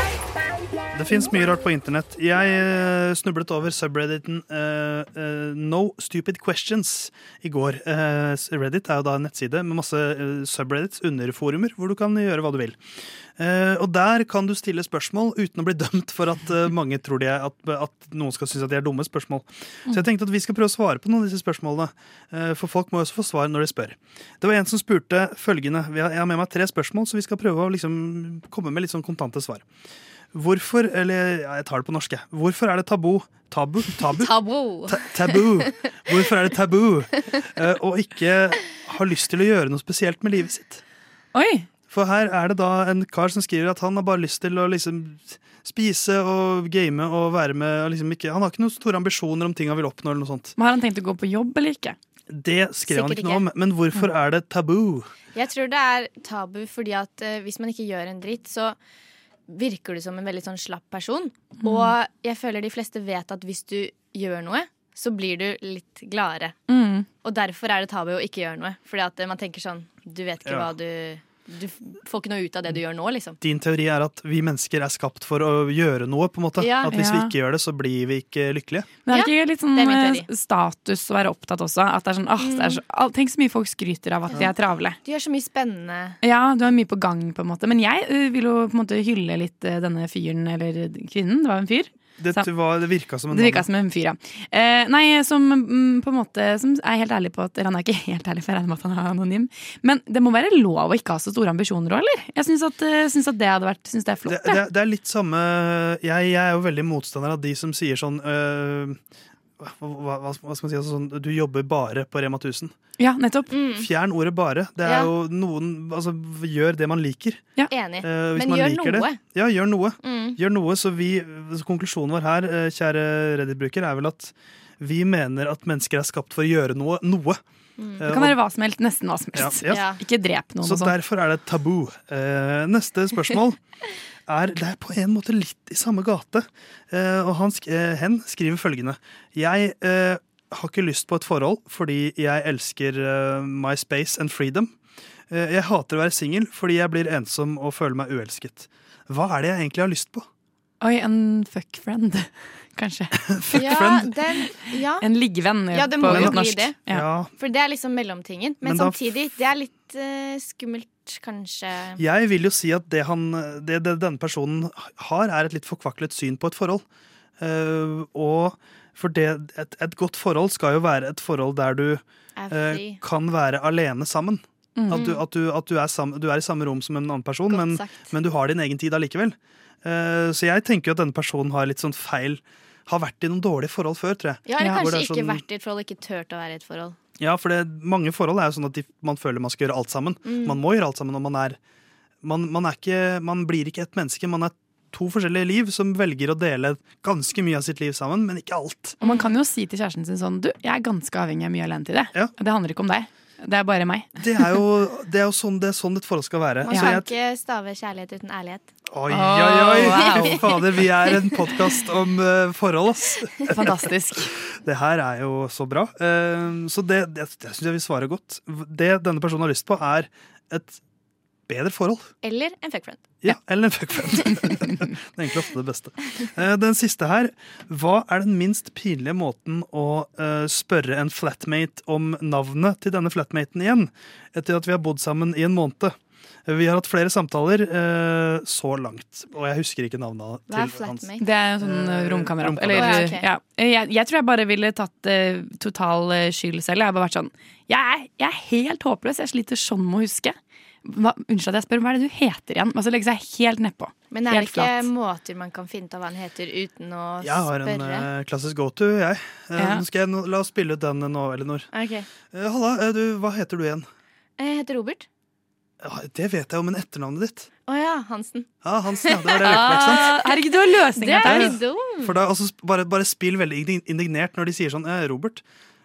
Speaker 9: Det fins mye rart på internett. Jeg eh, snublet over subredditen uh, uh, No Stupid Questions i går. Uh, Reddit er jo da en nettside med masse subreddits, underforumer, hvor du kan gjøre hva du vil. Og der kan du stille spørsmål uten å bli dømt for at mange tror de er, at, at noen skal synes at de er dumme spørsmål. Så jeg tenkte at vi skal prøve å svare på noen av disse spørsmålene. for folk må jo også få svar når de spør. Det var en som spurte følgende. Jeg har med meg tre spørsmål, så vi skal prøve å liksom komme med litt sånn kontante svar. Hvorfor, eller jeg tar det på norsk. Hvorfor er det tabu Tabu? Tabu?
Speaker 11: Tabu.
Speaker 9: Ta tabu. Hvorfor er det tabu å ikke ha lyst til å gjøre noe spesielt med livet sitt?
Speaker 10: Oi.
Speaker 9: For her er det da en kar som skriver at han har bare lyst til å liksom spise og game og være med og liksom ikke, Han har ikke noen store ambisjoner om ting han vil oppnå. eller noe sånt.
Speaker 10: Men har han tenkt å gå på jobb eller ikke?
Speaker 9: Det skrev han ikke noe om, men hvorfor er det tabu?
Speaker 11: Jeg tror det er tabu fordi at uh, hvis man ikke gjør en dritt, så virker du som en veldig sånn slapp person.
Speaker 10: Mm.
Speaker 11: Og jeg føler de fleste vet at hvis du gjør noe, så blir du litt gladere.
Speaker 10: Mm.
Speaker 11: Og derfor er det tabu å ikke gjøre noe. Fordi at man tenker sånn Du vet ikke
Speaker 9: Ja.
Speaker 11: hva du Du får ikke noe ut av det du gjør nå, liksom.
Speaker 9: Din teori er at vi mennesker er skapt for å gjøre noe, på en måte.
Speaker 11: Ja.
Speaker 9: At hvis vi ikke gjør det, så blir vi ikke lykkelige.
Speaker 10: Men er ikke litt sånn
Speaker 11: det
Speaker 10: eh, status å være opptatt også? At det er sånn, åh, det er så, Tenk så mye folk skryter av at de er travle.
Speaker 11: Du gjør så mye spennende.
Speaker 10: Ja, du har mye på gang, på en måte. Men jeg eh, vil jo på en måte hylle litt eh, denne fyren, eller kvinnen. Det var en fyr.
Speaker 9: Det,
Speaker 10: Sam-
Speaker 9: var, det virka som en
Speaker 10: Det virka som en fyr, ja. Eh, nei, som mm, på en måte Som er helt ærlig på at han er ikke helt ærlig, for jeg regner med at han er anonym. Men det må være lov å ikke ha så store ambisjoner òg, eller? Jeg syns at, eh, syns at det hadde vært Syns det er flott,
Speaker 9: Det, det, det er litt samme jeg, jeg er jo veldig motstander av de som sier sånn øh, hva, hva, hva skal man si? Altså sånn, du jobber bare på Rema 1000.
Speaker 10: Ja, nettopp.
Speaker 9: Fjern ordet 'bare'. Det er
Speaker 11: Ja.
Speaker 9: jo noen Altså, gjør det man liker.
Speaker 11: Enig.
Speaker 9: Eh, hvis
Speaker 11: Men
Speaker 9: man
Speaker 11: gjør
Speaker 9: liker
Speaker 11: noe.
Speaker 9: Det. Ja, gjør noe.
Speaker 11: Mm.
Speaker 9: Gjør noe, så vi, så Konklusjonen vår her, eh, kjære Reddit-bruker, er vel at vi mener at mennesker er skapt for å gjøre noe. noe.
Speaker 10: Det
Speaker 9: Eh,
Speaker 10: kan være hva som helst. Nesten hva som helst.
Speaker 9: Ja, ja.
Speaker 10: Ikke drep noen
Speaker 9: Så
Speaker 10: og sånn.
Speaker 9: derfor er det tabu. Eh, neste spørsmål er Det er på en måte litt i samme gate. Eh, og han, eh, hen skriver følgende. Jeg eh, har ikke lyst på et forhold fordi jeg elsker my space and freedom. Jeg hater å være singel fordi jeg blir ensom og føler meg uelsket. Hva er det jeg egentlig har lyst på?
Speaker 10: Oi, en fuck friend, kanskje.
Speaker 11: Ja, den, ja.
Speaker 10: En liggevenn
Speaker 11: Ja, det
Speaker 10: på
Speaker 11: må jo bli
Speaker 10: norsk.
Speaker 11: det.
Speaker 10: Ja.
Speaker 11: For det er liksom mellomtingen. Men,
Speaker 9: Men
Speaker 11: samtidig, det er litt uh, skummelt, kanskje.
Speaker 9: Jeg vil jo si at det, han, det, det denne personen har, er et litt forkvaklet syn på et forhold. Uh, og for det, et, et godt forhold skal jo være et forhold der du eh, kan være alene sammen.
Speaker 11: Mm.
Speaker 9: At, du, at, du, at du, er sam, du er i samme rom som en annen person, men, men du har din egen tid allikevel. Eh, så jeg tenker jo at denne personen har litt sånn feil Har vært i noen dårlige forhold før, tror jeg.
Speaker 11: Ja, eller kanskje
Speaker 9: det er
Speaker 11: ikke
Speaker 9: sånn-
Speaker 11: vært i et forhold, ikke turt å være i et forhold.
Speaker 9: Ja, for det, mange forhold er jo sånn at de, man føler man skal gjøre alt sammen.
Speaker 11: Mm.
Speaker 9: Man må gjøre alt sammen, når man er man, man, er ikke, man blir ikke ett menneske. Man er to forskjellige liv som velger å dele ganske mye av sitt liv sammen, men ikke alt.
Speaker 10: Og man kan jo si til kjæresten sin sånn Du, jeg er ganske avhengig av mye alenetid. Ja. Det handler ikke om deg. Det er bare meg.
Speaker 9: Det er jo, det er jo sånn, det er sånn et forhold skal være.
Speaker 11: Man kan ikke stave kjærlighet uten ærlighet.
Speaker 9: oi, oi, oi!
Speaker 10: wow.
Speaker 9: Fader, vi er en podkast om uh, forhold, ass.
Speaker 10: Fantastisk.
Speaker 9: Det her er jo så bra. Uh, så det, det, det syns jeg vi svarer godt. Det denne personen har lyst på, er et bedre forhold.
Speaker 11: Eller en fuckfriend.
Speaker 9: Ja, eller en fuckfriend. det er egentlig ofte det beste. Eh, Den siste her. Hva er den minst pinlige måten å eh, spørre en flatmate om navnet til denne flatmaten igjen, etter at vi har bodd sammen i en måned? Eh, Vi har hatt flere samtaler eh, så langt, og jeg husker ikke navnet
Speaker 10: Hva er
Speaker 9: til hans.
Speaker 10: Det er en sånn romkamerat. Eller,
Speaker 11: oh, ja, okay.
Speaker 10: ja. jeg, jeg tror jeg bare ville tatt uh, total skyld selv. Jeg har bare vært sånn jeg er, jeg er helt håpløs. Jeg sliter sånn med å huske. Hva, unnskyld at jeg spør, hva er det du heter igjen? Altså Legge seg helt nedpå.
Speaker 11: Men er det ikke
Speaker 10: flat.
Speaker 11: måter man kan finne ut av hva han heter uten å spørre?
Speaker 9: Jeg har en eh, klassisk go-to, jeg. Uh,
Speaker 11: Ja.
Speaker 9: skal jeg la oss spille ut den nå, Elinor.
Speaker 11: Okay.
Speaker 9: Uh, halla, du, hva heter du igjen?
Speaker 11: Jeg heter Robert.
Speaker 9: Ja, det vet jeg jo, men etternavnet ditt?
Speaker 11: Å ja, Hansen.
Speaker 9: Ja, Hansen, ja, det var det jeg ikke sant?
Speaker 10: Ah, herregud, du har løsninga
Speaker 11: Det er
Speaker 10: der.
Speaker 11: litt dum.
Speaker 9: For da, altså, bare, bare spill veldig indignert når de sier sånn eh, Robert.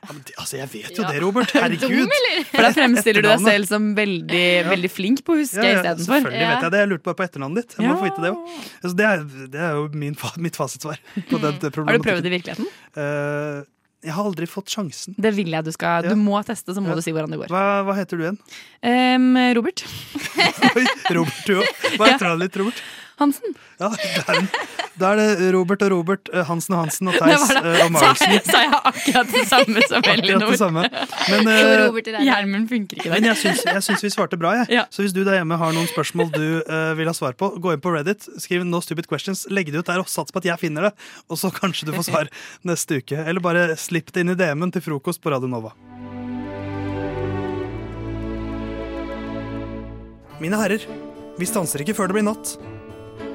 Speaker 9: Ja, men det, altså, jeg vet jo
Speaker 11: Ja.
Speaker 9: det, Robert.
Speaker 11: Er
Speaker 9: Herregud.
Speaker 10: For da fremstiller du deg selv som veldig, veldig flink på å huske
Speaker 9: Ja, ja,
Speaker 10: istedenfor.
Speaker 9: selvfølgelig vet jeg det. Jeg lurte bare på etternavnet ditt. Jeg må
Speaker 10: Ja.
Speaker 9: få vite det. Altså, det, er, det er jo min, mitt fasitsvar. På den,
Speaker 10: Har du prøvd det i virkeligheten?
Speaker 9: Uh, jeg har aldri fått sjansen.
Speaker 10: Det vil jeg du skal. Du må teste, så må
Speaker 9: Ja.
Speaker 10: du si hvordan det går.
Speaker 9: Hva, hva heter du igjen?
Speaker 10: Um, Robert
Speaker 9: Robert, du òg. Hva heter han litt, Robert?
Speaker 10: Hansen.
Speaker 9: Ja, er da er det Robert og Robert, eh, Hansen og Hansen og
Speaker 10: Det
Speaker 9: Theis eh, og Marlsen.
Speaker 10: Sa, sa jeg akkurat det samme som Elinor?
Speaker 9: Men, eh,
Speaker 10: funker ikke
Speaker 9: Men jeg syns, jeg syns vi svarte bra. Jeg. Så hvis du der hjemme har noen spørsmål du uh, vil ha svar på, gå inn på Reddit, skriv 'No stupid questions', legg det ut der og sats på at jeg finner det. Og så kanskje du får svar neste uke. Eller bare slipp det inn i DM-en til frokost på Radio Nova. Mine herrer, vi stanser ikke før det blir natt.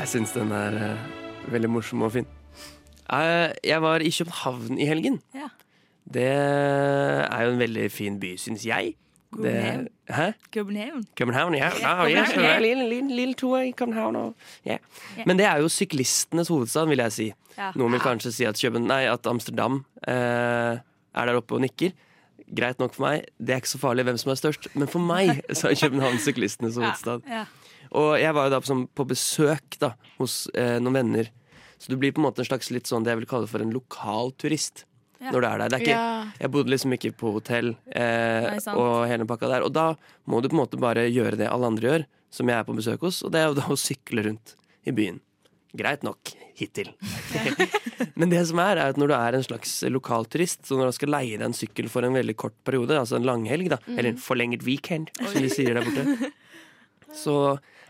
Speaker 15: Jeg syns den er eh, veldig morsom og fin. Eh, jeg var i København i helgen.
Speaker 4: Ja.
Speaker 15: Det er jo en veldig fin by, syns jeg. Det,
Speaker 4: København.
Speaker 15: hæ?
Speaker 4: København.
Speaker 15: København, ja.
Speaker 4: Ja,
Speaker 15: Ah,
Speaker 4: København, ja.
Speaker 15: lille, lille, lille tur i København. Og, ja.
Speaker 4: Ja.
Speaker 15: Men det er jo syklistenes hovedstad, vil jeg si.
Speaker 4: Ja.
Speaker 15: Noen vil kanskje si at, Køben, nei, at Amsterdam eh, er der oppe og nikker. Greit nok for meg. Det er ikke så farlig hvem som er størst, men for meg så er København syklistenes hovedstad.
Speaker 4: Ja. Ja.
Speaker 15: Og jeg var jo da på, sånn, på besøk da, hos eh, noen venner. Så du blir på en måte en slags litt sånn det jeg vil kalle for en lokal turist.
Speaker 4: Ja.
Speaker 15: Når du er der. Det er ikke,
Speaker 4: Ja.
Speaker 15: Jeg bodde liksom ikke på hotell eh,
Speaker 4: Nei,
Speaker 15: og hele pakka der. Og da må du på en måte bare gjøre det alle andre gjør, som jeg er på besøk hos. Og det er jo da å sykle rundt i byen. Greit nok hittil. Men det som er, er at når du er en slags lokalturist, så når du skal leie deg en sykkel for en veldig kort periode, altså en langhelg, da,
Speaker 4: mm.
Speaker 15: eller en forlenget weekend, som de sier der borte, så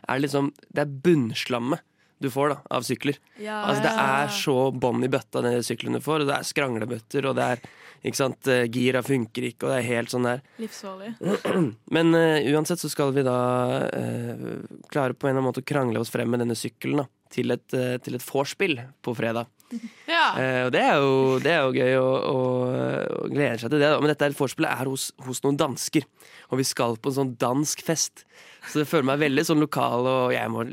Speaker 15: er det liksom Det er bunnslammet du får da, av sykler.
Speaker 4: Ja.
Speaker 15: Altså Det er så bånn i bøtta, den sykkelen du får, og det er skranglebøtter, og det er ikke sant, eh, gira funker ikke, og det er helt sånn der.
Speaker 4: Livsfarlig.
Speaker 15: Men uh, uansett så skal vi da uh, klare på en eller annen måte å krangle oss frem med denne sykkelen da, til et, uh, til et vorspiel på fredag.
Speaker 10: Ja.
Speaker 15: Og det er jo, det er jo gøy å, å, å glede seg til det. da. Men dette er vorspielet er hos, hos noen dansker, og vi skal på en sånn dansk fest. Så det føler meg veldig sånn lokal, og jeg må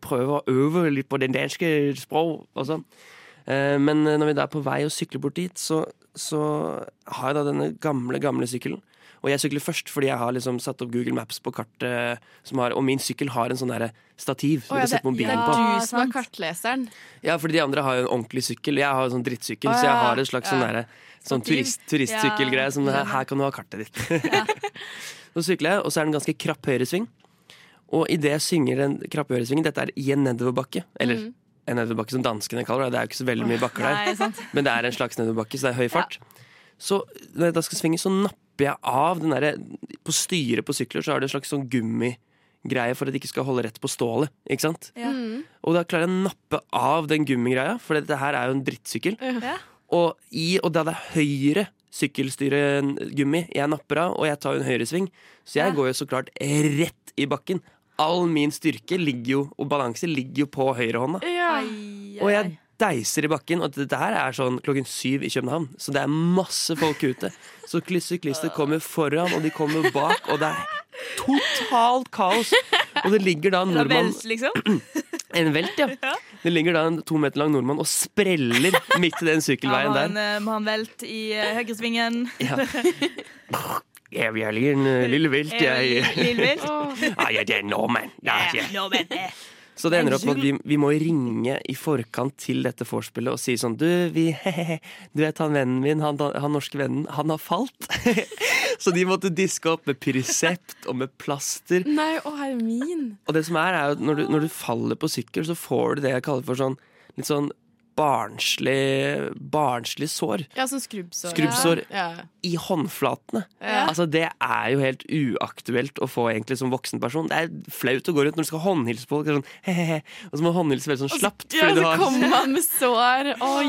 Speaker 15: prøve å øve litt på det danske språk og sånn. Men når vi da er på vei og sykler bort dit, så, så har jeg da denne gamle, gamle sykkelen. Og jeg sykler først fordi jeg har liksom satt opp Google Maps på kartet, som har, og min sykkel har en sånn stativ. Du
Speaker 10: ja,
Speaker 15: kan
Speaker 10: det, det er
Speaker 15: på.
Speaker 10: du som er kartleseren.
Speaker 15: Ja, fordi de andre har jo en ordentlig sykkel. Jeg har jo sånn drittsykkel,
Speaker 10: Å,
Speaker 15: så jeg har en slags sånn der, Sånn turist, turistsykkelgreie. Som her, her kan du ha kartet ditt. så sykler jeg, og så er det en ganske krapp høyresving. Og idet jeg synger den krappe høyresvingen, dette er i en nedoverbakke, eller
Speaker 10: Mm.
Speaker 15: En nedoverbakke som danskene kaller det, det er jo ikke så veldig mye bakker der,
Speaker 4: sant.
Speaker 15: men det er en slags nedoverbakke, så det er høy fart. Så når jeg da skal svinge, så napper jeg av den derre På styret på sykler så er det en slags sånn gummigreie for at det ikke skal holde rett på stålet, ikke sant?
Speaker 4: Ja.
Speaker 15: Og da klarer jeg å nappe av den gummigreia, for dette her er jo en drittsykkel.
Speaker 4: Ja.
Speaker 15: Og, i, og da det er høyre sykkelstyregummi jeg napper av, og jeg tar en høyresving, så jeg går jo så klart rett i bakken. All min styrke ligger jo, og balanse ligger jo på høyrehånda. Og jeg deiser i bakken, og dette her er sånn klokken syv i København, så det er masse folk ute. Så syklister kommer foran, og de kommer bak, og det er totalt kaos. Og det ligger da en nordmann
Speaker 4: liksom?
Speaker 15: En velt, ja. Det ligger da en to meter lang nordmann og spreller midt i den sykkelveien
Speaker 4: han,
Speaker 15: der.
Speaker 4: eh, må han velt i uh, høyresvingen?
Speaker 15: Ja. Jeg vil ligge en uh, lille vilt. jeg.
Speaker 4: Lille velt?
Speaker 15: Ah, ja, det er nordmenn. Ja, ja.
Speaker 4: Nordmenn.
Speaker 15: Så det ender opp med at vi, vi må ringe i forkant til dette vorspielet og si sånn Du, vi, du vet han vennen min, han, han norske vennen, han har falt. Så de måtte diske opp med Pyresept og med plaster.
Speaker 10: Nei, å herre min.
Speaker 15: Og det som er, er jo at når du, når du faller på sykkel, så får du det jeg kaller for sånn litt sånn barnslig, barnslig sår.
Speaker 10: Ja, sånn skrubbsår.
Speaker 15: Skrubbsår
Speaker 10: Ja.
Speaker 15: i håndflatene.
Speaker 10: Ja.
Speaker 15: Altså Det er jo helt uaktuelt å få egentlig som voksen person. Det er flaut å gå rundt når du skal håndhilse på folk. Sånn, he-he-he, og så må håndhilse veldig sånn slapt.
Speaker 10: Ja, så
Speaker 15: har-
Speaker 10: kommer man med sår. Oi.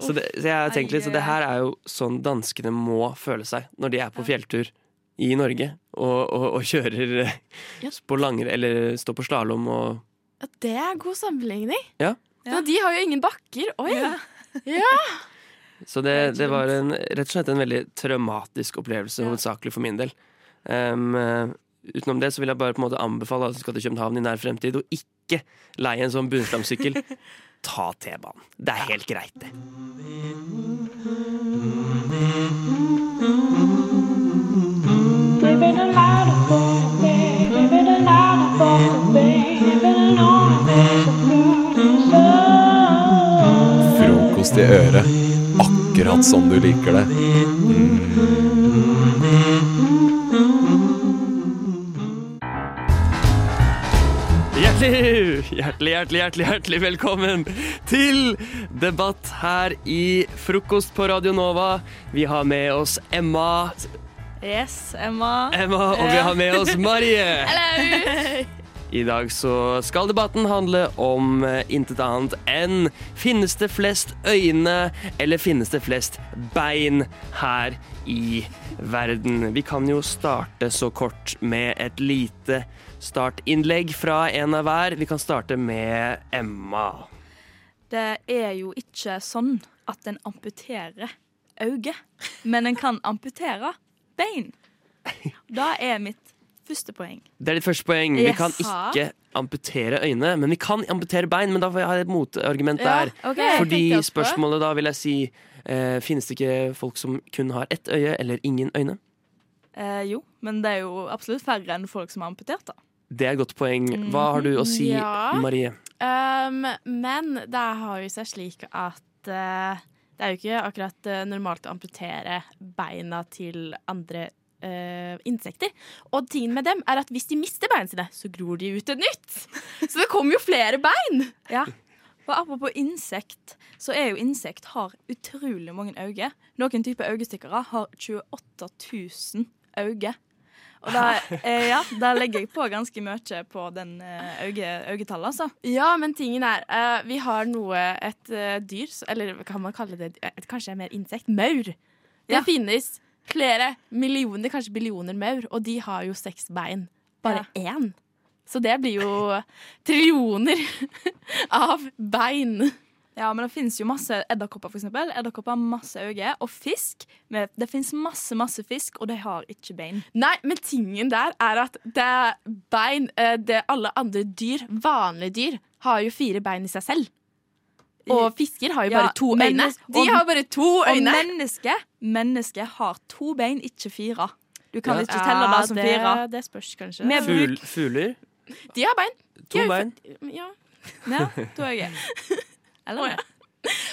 Speaker 15: så, det, så jeg har tenkt litt, så det her er jo sånn danskene må føle seg når de er på fjelltur i Norge og, og, og kjører eh, på langere eller står på slalåm og
Speaker 10: Ja, det er god sammenligning.
Speaker 15: Ja.
Speaker 10: Men de har jo ingen bakker. Oi. Ja.
Speaker 15: Så det, det var en, rett og slett en veldig traumatisk opplevelse, hovedsakelig for min del. Um, utenom det så vil jeg bare på en måte anbefale alle som skal til København i nær fremtid, å ikke leie en sånn bunnslamsykkel. Ta T-banen. Det er helt greit, det.
Speaker 16: Frokost i øret, akkurat som du liker det.
Speaker 15: Hjertelig, hjertelig, hjertelig, hjertelig, hjertelig velkommen til debatt her i Frokost på Radio Nova. Vi har med oss Emma,
Speaker 4: Yes, Emma.
Speaker 15: Emma og vi har med oss Marie.
Speaker 4: Hello.
Speaker 15: I dag så skal debatten handle om eh, intet annet enn finnes det flest øyne, eller finnes det flest bein her i verden? Vi kan jo starte så kort med et lite startinnlegg fra en av hver. Vi kan starte med Emma.
Speaker 4: Det er jo ikke sånn at en amputerer øyet, men en kan amputere bein. Da er mitt første poeng.
Speaker 15: Det er ditt første poeng. Vi kan ikke amputere øyne, men vi kan amputere bein. Men da får jeg ha et motargument der.
Speaker 4: Ja, okay.
Speaker 15: Fordi spørsmålet da vil jeg si eh, Finnes det ikke folk som kun har ett øye eller ingen øyne?
Speaker 4: Eh, jo, men det er jo absolutt færre enn folk som har amputert, da.
Speaker 15: Det er et godt poeng. Hva har du å si,
Speaker 2: Ja.
Speaker 15: Marie?
Speaker 2: Um, men det har jo seg slik at uh, det er jo ikke akkurat eh, normalt å amputere beina til andre eh, insekter. Og tingen med dem er at hvis de mister beina sine, så gror de ut et nytt. Så det kommer jo flere bein.
Speaker 4: Ja. Og apropos insekt, så er jo insekt har utrolig mange øyne. Noen typer øyestikkere har 28 000 øyne. Og da, eh, ja, da legger jeg på ganske mye på den eh, øyetallet, altså.
Speaker 2: Ja, men tingen er eh, Vi har noe, et eh, dyr, eller kan man kalle det et, kanskje mer insekt? Maur. Det
Speaker 4: Ja.
Speaker 2: finnes flere millioner, kanskje billioner maur, og de har jo seks bein. Bare én. Så det blir jo trillioner av bein.
Speaker 4: Ja, men det finnes jo masse edderkopper, eksempel. Edderkopper har masse øyne. Og fisk. Men Det finnes masse, masse fisk, og de har ikke bein.
Speaker 2: Nei, men tingen der er at det bein eh, det Alle andre dyr, vanlige dyr, har jo fire bein i seg selv. Og fisker har jo
Speaker 4: Ja,
Speaker 2: bare to øyne. De
Speaker 4: og-
Speaker 2: har bare to øyne.
Speaker 4: Og mennesket menneske har to bein, ikke fire. Du kan
Speaker 15: Ja.
Speaker 4: ikke telle det som fire.
Speaker 2: Det spørs kanskje.
Speaker 4: Med
Speaker 15: Ful, fugler?
Speaker 2: De har bein.
Speaker 15: To bein?
Speaker 2: Ja.
Speaker 4: Ja, to øyne. Eller?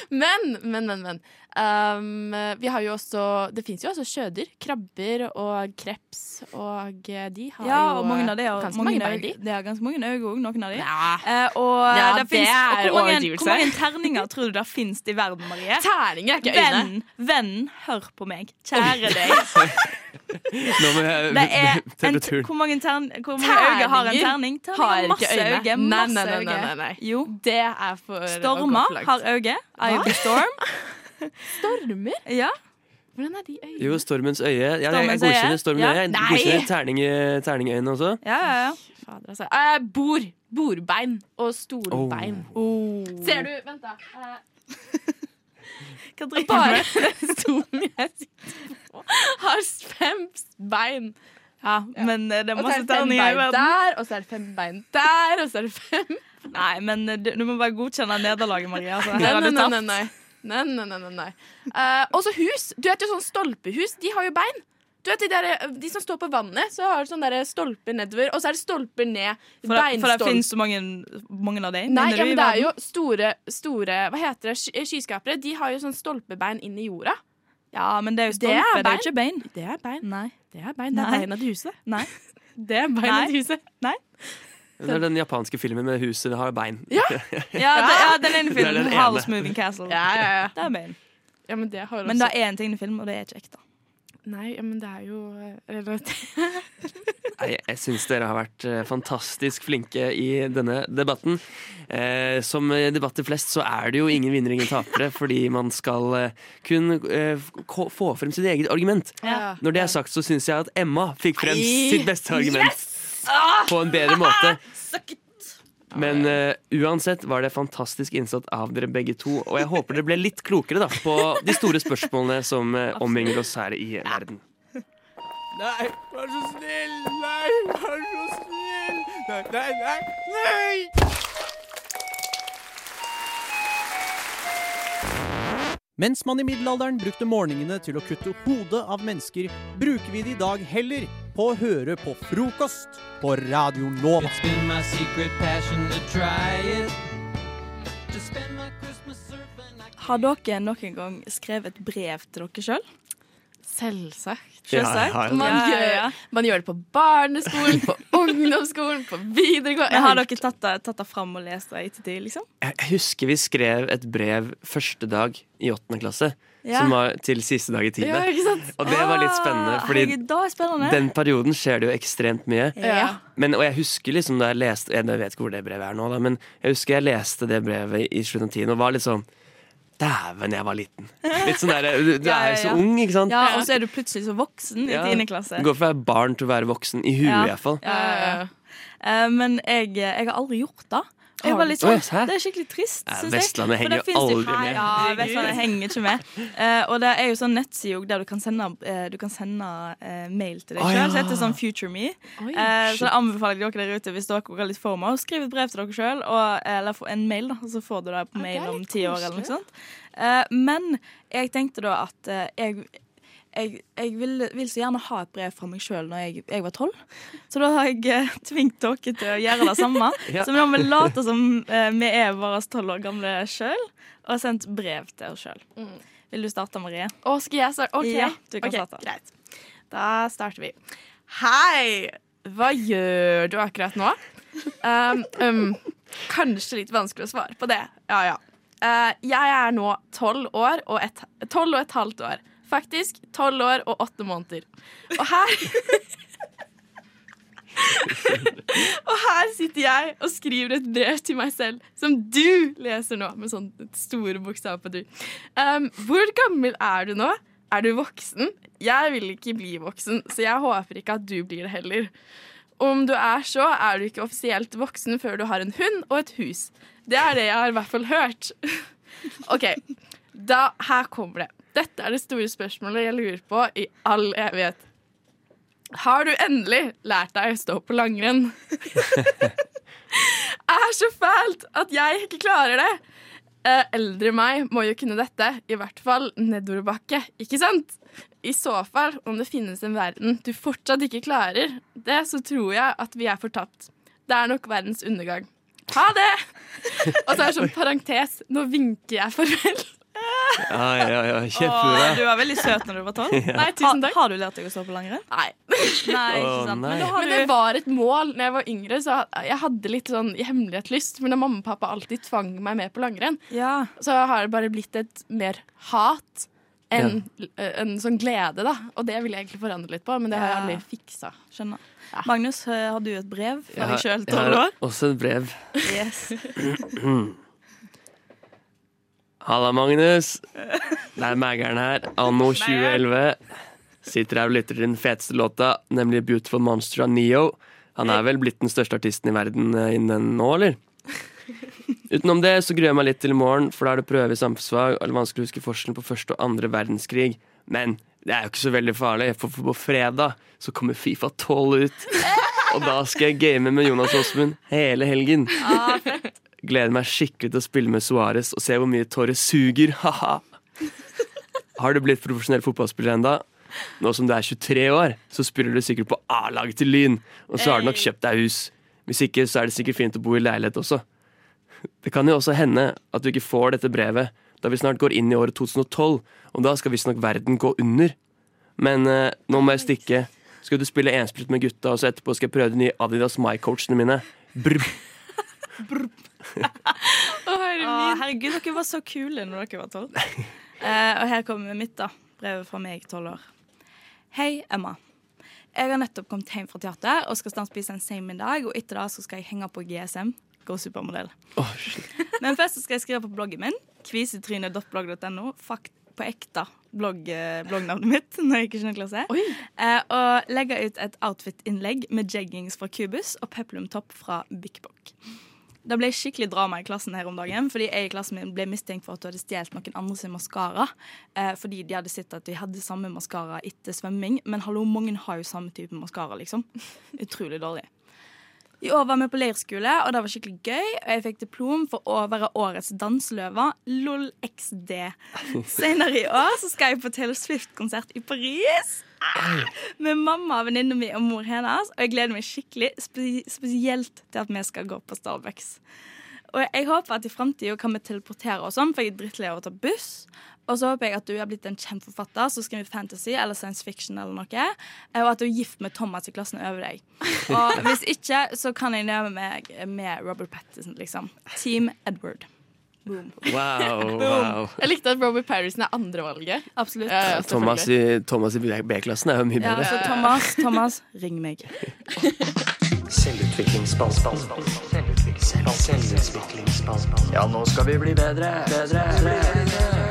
Speaker 2: Men, men, men. men. Um, vi har jo også Det fins jo også sjødyr. Krabber og kreps, og eh, de har
Speaker 4: Ja,
Speaker 2: jo
Speaker 4: og mange av det, og
Speaker 2: ganske
Speaker 4: mange
Speaker 2: mange
Speaker 4: øyne. Det er ganske mange øyne òg, noen av de.
Speaker 2: Ja.
Speaker 4: Uh, og
Speaker 2: Ja,
Speaker 4: det
Speaker 2: det
Speaker 4: finnes,
Speaker 2: er
Speaker 4: og hvor, mange, hvor mange terninger tror du det finnes i verden, Marie?
Speaker 2: Terninger er ikke øyne.
Speaker 4: Venn, venn, hør på meg. Kjære deg.
Speaker 15: Nå må jeg
Speaker 4: Det er en, hvor mange, tern, hvor mange øyne har en terning? Terning
Speaker 2: har
Speaker 4: masse
Speaker 2: øyne.
Speaker 4: øyne.
Speaker 2: Nei, nei, nei, nei, nei, nei.
Speaker 4: Jo.
Speaker 2: Det er for for
Speaker 4: har øyne. Ivy Storm.
Speaker 2: Stormer?
Speaker 4: Ja.
Speaker 2: Hvordan er de øyne?
Speaker 15: Jo, Stormens øye. Ja, jeg, jeg
Speaker 4: Stormens
Speaker 15: godkjenner
Speaker 4: øye.
Speaker 15: Stormens
Speaker 4: Ja.
Speaker 15: øye. Jeg godkjenner terning, terningøyne også.
Speaker 4: Ja, ja, ja.
Speaker 2: Fader, altså. Uh, bor. Bordbein og stolbein.
Speaker 4: Oh.
Speaker 2: Ser du Vent, da. Eh,
Speaker 4: Hva driver du med?
Speaker 2: den stolen jeg sitter på, har fem bein.
Speaker 4: Ja, men eh, det
Speaker 2: så det fem
Speaker 4: terninger i verden.
Speaker 2: der, og så er det fem bein der, og så er det fem
Speaker 4: Nei, men eh, du, du må bare godkjenne nederlaget, Maria. Altså, her har du tapt.
Speaker 2: nei, nei. Nei, nei, nei, nei, Uh, og også hus. Du vet jo sånn stolpehus, de har jo bein. Du vet De, der, de som står på vannet, så har de sånne der stolper nedover, og så er det stolper ned.
Speaker 4: For, det, for det finnes så mange, mange av dem.
Speaker 2: Nei, ja, men det er jo store, store Hva heter det? Skyskapere. De har jo sånn stolpebein inn i jorda.
Speaker 4: Ja, men det er jo
Speaker 2: Det er
Speaker 4: stolpe, det er jo ikke bein.
Speaker 2: Det er bein.
Speaker 4: Nei.
Speaker 2: Det er bein, det er beina til huset.
Speaker 4: Nei.
Speaker 2: Det er beina til huset.
Speaker 4: Nei.
Speaker 15: Det er den japanske filmen med huset det har bein.
Speaker 2: Ja.
Speaker 4: Ja, det, ja, den ene
Speaker 15: Det er
Speaker 4: filmen,
Speaker 15: den ene.
Speaker 4: House Moving Castle.
Speaker 2: Ja, ja, ja.
Speaker 4: Det er bein.
Speaker 2: Ja, men det har
Speaker 4: Men det er en tegnefilm, og det er ikke ekte.
Speaker 2: Nei, men det er jo relativt. relatert.
Speaker 15: Nei, jeg syns dere har vært eh, fantastisk flinke i denne debatten. Eh, som debatter flest så er det jo ingen vinnere, ingen tapere, fordi man skal eh, kun eh, få frem sitt eget argument.
Speaker 2: Ja.
Speaker 15: Når det er sagt, så syns jeg at Emma fikk frem sitt beste argument
Speaker 2: Ah!
Speaker 15: på en bedre måte. Men uh, uansett var det fantastisk innsatt av dere begge to, og jeg håper dere ble litt klokere da, på de store spørsmålene som uh, omringer oss her i verden.
Speaker 17: Nei, vær så snill! Nei, vær så snill! Nei, nei, nei! nei!
Speaker 18: Mens man i middelalderen brukte morgenene til å kutte hodet av mennesker, bruker vi det i dag heller på å høre på frokost på Radio Nova.
Speaker 4: Har dere noen gang skrevet brev til dere sjøl?
Speaker 2: Selvsagt.
Speaker 15: Ja.
Speaker 2: Man,
Speaker 4: Ja, ja,
Speaker 2: gjør, man gjør det på barneskolen, på ungdomsskolen, på videregående
Speaker 4: Men har dere tatt det, tatt det fram og lest det i ettertid, liksom?
Speaker 15: Jeg husker vi skrev et brev første dag i åttende klasse.
Speaker 4: Ja.
Speaker 15: Som var til siste dag i tiende.
Speaker 4: Ja.
Speaker 15: Og det var litt spennende,
Speaker 4: Ah,
Speaker 15: fordi
Speaker 4: herregud, spennende.
Speaker 15: den perioden skjer det jo ekstremt mye.
Speaker 4: Ja.
Speaker 15: Men, og jeg husker liksom da jeg leste Jeg vet ikke hvor det brevet er nå, da, men jeg husker jeg leste det brevet i slutten av tiende og var litt sånn Dæven, jeg var liten. Litt sånn der, Du, du er jo så
Speaker 4: ja.
Speaker 15: ung, ikke sant?
Speaker 4: Ja, og så er du plutselig så voksen i tiende klasse.
Speaker 15: Går fra å være barn til å være voksen. I huet,
Speaker 4: Ja.
Speaker 15: i hvert fall.
Speaker 4: Ja, ja, ja. Eh, men jeg, jeg har aldri gjort det. Jeg var litt sånn, det er skikkelig trist.
Speaker 15: syns
Speaker 4: jeg. Vestlandet
Speaker 15: henger
Speaker 4: jo-
Speaker 15: aldri med.
Speaker 4: Ja, Vestlandet henger ikke med. Uh, og det er jo sånn nettside der du kan sende, uh, du kan sende uh, mail til deg sjøl.
Speaker 15: Oh, ja.
Speaker 4: det heter sånn Future Me.
Speaker 2: Oi,
Speaker 4: Eh, så det anbefaler jeg dere der ute hvis dere har litt for meg. Skriv et brev til dere sjøl, eller få en mail, da, så får du det på mail om ti år. eller noe sånt. Eh, men jeg tenkte da at jeg jeg, jeg vil, vil så gjerne ha et brev fra meg sjøl når jeg, jeg var tolv. Så da har jeg eh, tvingt dere til å gjøre det samme.
Speaker 2: Ja.
Speaker 4: Så vi må late som eh, vi er våre tolv år gamle sjøl, og sendt brev til oss sjøl. Vil du starte, Marie?
Speaker 2: Å, skal jeg starte? OK.
Speaker 4: Ja, du kan
Speaker 2: okay,
Speaker 4: starte.
Speaker 2: Greit. Da starter vi. Hei! Hva gjør du akkurat nå? Um, um, kanskje litt vanskelig å svare på det. Ja, ja. Uh, jeg er nå tolv år og et, 12 og et halvt år. Faktisk tolv år og åtte måneder. Og her Og her sitter jeg og skriver et brev til meg selv, som du leser nå, med sånne store bokstaver på du. Um, hvor gammel er du nå? Er du voksen? Jeg vil ikke bli voksen, så jeg håper ikke at du blir det heller. Om du er så, er du ikke offisielt voksen før du har en hund og et hus. Det er det jeg har i hvert fall hørt. OK, da her kommer det. Dette er det store spørsmålet jeg lurer på i all evighet. Har du endelig lært deg å stå på langrenn? er så fælt at jeg ikke klarer det. Eh, eldre meg må jo kunne dette, i hvert fall nedoverbakke, ikke sant? I så fall, om det finnes en verden du fortsatt ikke klarer det, så tror jeg at vi er fortapt. Det er nok verdens undergang. Ha det! Og så er det sånn parentes, nå vinker jeg farvel.
Speaker 15: Ja, ja, ja, kjempebra.
Speaker 4: du var veldig søt når du var tolv.
Speaker 15: Ja.
Speaker 2: Nei, tusen takk.
Speaker 4: Har, har du lært deg å stå på langrenn?
Speaker 2: Nei.
Speaker 4: Nei, ikke sant.
Speaker 15: Oh, nei.
Speaker 4: Men
Speaker 2: Men det var et mål når jeg var yngre, så jeg hadde litt sånn i hemmelighet lyst. Men da mamma og pappa alltid tvang meg med på langrenn, så har det bare blitt et mer hat enn en sånn glede, da. Og det vil jeg egentlig forandre litt på, men det har jeg aldri fiksa.
Speaker 4: Skjønner. Magnus, eh, har du et brev
Speaker 15: Jeg
Speaker 4: fra
Speaker 15: har,
Speaker 4: deg sjøl,
Speaker 15: jeg har også et brev.
Speaker 4: Yes.
Speaker 15: Halla, Magnus. Det er Mægeren her, anno 2011. Sitter her og lytter til den feteste låta, nemlig 'Beautiful Monster' av Neo. Han er vel blitt den største artisten i verden eh, innen nå, eller? Utenom det så gruer jeg meg litt til i morgen, for da er det prøve i samfunnsfag, og det er vanskelig å huske forskjellen på første og andre verdenskrig. Men det er jo ikke så veldig farlig, for på fredag så kommer Fifa 12 ut. Og da skal jeg game med Jonas Åsmund hele helgen. Gleder meg skikkelig til å spille med Suárez og se hvor mye tårer suger. Haha. Har du blitt profesjonell fotballspiller enda? Nå som du er 23 år, så spiller du sikkert på A-laget til Lyn. Og så har du nok kjøpt deg hus. Hvis ikke, så er det sikkert fint å bo i leilighet også. Det kan jo også hende at du ikke får dette brevet da vi snart går inn i året 2012, og da skal visstnok verden gå under. Men eh, nå må jeg stikke. Skal du spille ensprut med gutta, og så etterpå skal jeg prøve de nye Adidas My-coachene mine. Brr.
Speaker 4: Å, herregud, dere var så kule når dere var tolv. Eh, og her kommer mitt, da. Brevet fra meg, tolv år. Hei, Emma. Jeg har nettopp kommet hjem fra teater og skal snart spise en sein middag. Og etter det så skal jeg henge på GSM. Gå supermodell. Men først så skal jeg skrive på bloggen min. Kvisetryne.blogg.no. Fakt på ekte blogg, eh, bloggnavnet mitt når jeg gikk i 9. klasse. Eh, og legge ut et outfit-innlegg med jeggings fra Cubus og peplumtopp fra Bik Bok. Det ble skikkelig drama i klassen her om dagen, fordi jeg i klassen min ble mistenkt for at du hadde stjålet noen andre sin maskara. Eh, fordi de hadde sett at vi hadde samme maskara etter svømming. Men hallo, mange har jo samme type maskara, liksom. Utrolig dårlig. I år var vi på leirskole, og det var skikkelig gøy. Og jeg fikk diplom for å være årets danseløve. LOL XD. Senere i år så skal jeg på Taylor Swift-konsert i Paris. Med mamma, venninna mi og mor hennes. Og jeg gleder meg skikkelig, spe spesielt til at vi skal gå på Starbucks. Og jeg håper at i framtida kan vi teleportere oss om, for jeg er drittlei av å ta buss. Og så håper jeg at du har blitt en kjent forfatter som skriver fantasy eller science fiction, eller noe, og at du er gift med Thomas i klassen over deg. Og hvis ikke, så kan jeg nøye meg med Robert Pattinson, liksom. Team Edward. Boom.
Speaker 15: Wow, wow.
Speaker 2: Jeg likte at Robert Patterson er andrevalget.
Speaker 4: Absolutt.
Speaker 2: Ja, ja,
Speaker 15: Thomas i, Thomas i B-klassen er jo mye bedre.
Speaker 4: Ja, så Thomas, Thomas, ring meg.
Speaker 5: Selvutviklingsspalten. Selvutviklingsspalten. Ja, nå skal vi bli bedre. Bedre.